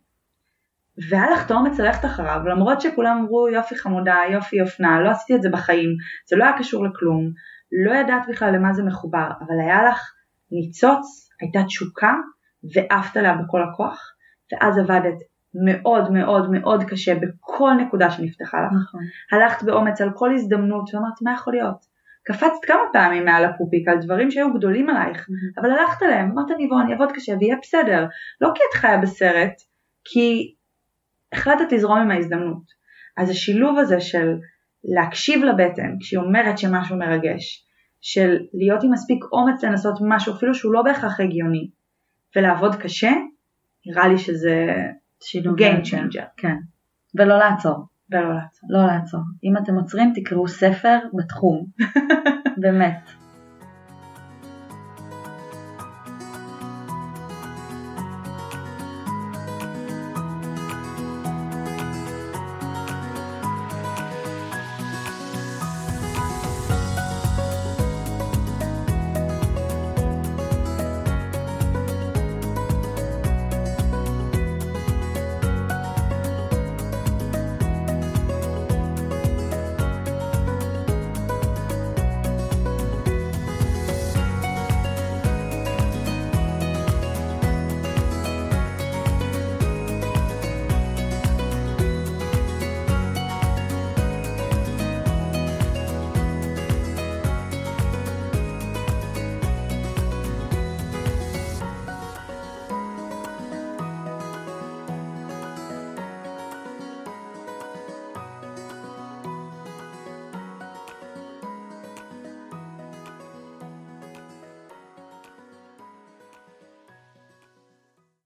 והיה לך את האומץ ללכת אחריו, למרות שכולם אמרו יופי חמודה, יופי אופנה, לא עשיתי את זה בחיים, זה לא היה קשור לכלום, לא ידעת בכלל למה זה מחובר, אבל היה לך ניצוץ, הייתה תשוקה, ועפת עליה בכל הכוח, ואז עבדת מאוד מאוד מאוד קשה בכל נקודה שנפתחה לך. נכון. הלכת באומץ על כל הזדמנות ואמרת מה יכול להיות. קפצת כמה פעמים מעל הפופיק על דברים שהיו גדולים עלייך, mm-hmm. אבל הלכת עליהם, אמרת אני אבוא, אני אעבוד קשה ויהיה בסדר. לא כי את חיה בסרט, כי החלטת לזרום עם ההזדמנות. אז השילוב הזה של להקשיב לבטן כשהיא אומרת שמשהו מרגש, של להיות עם מספיק אומץ לנסות משהו אפילו שהוא לא בהכרח הגיוני, ולעבוד קשה, נראה לי שזה game changer. כן, ולא לעצור. ולא לעצור. לא לעצור. אם אתם עוצרים תקראו ספר בתחום, באמת.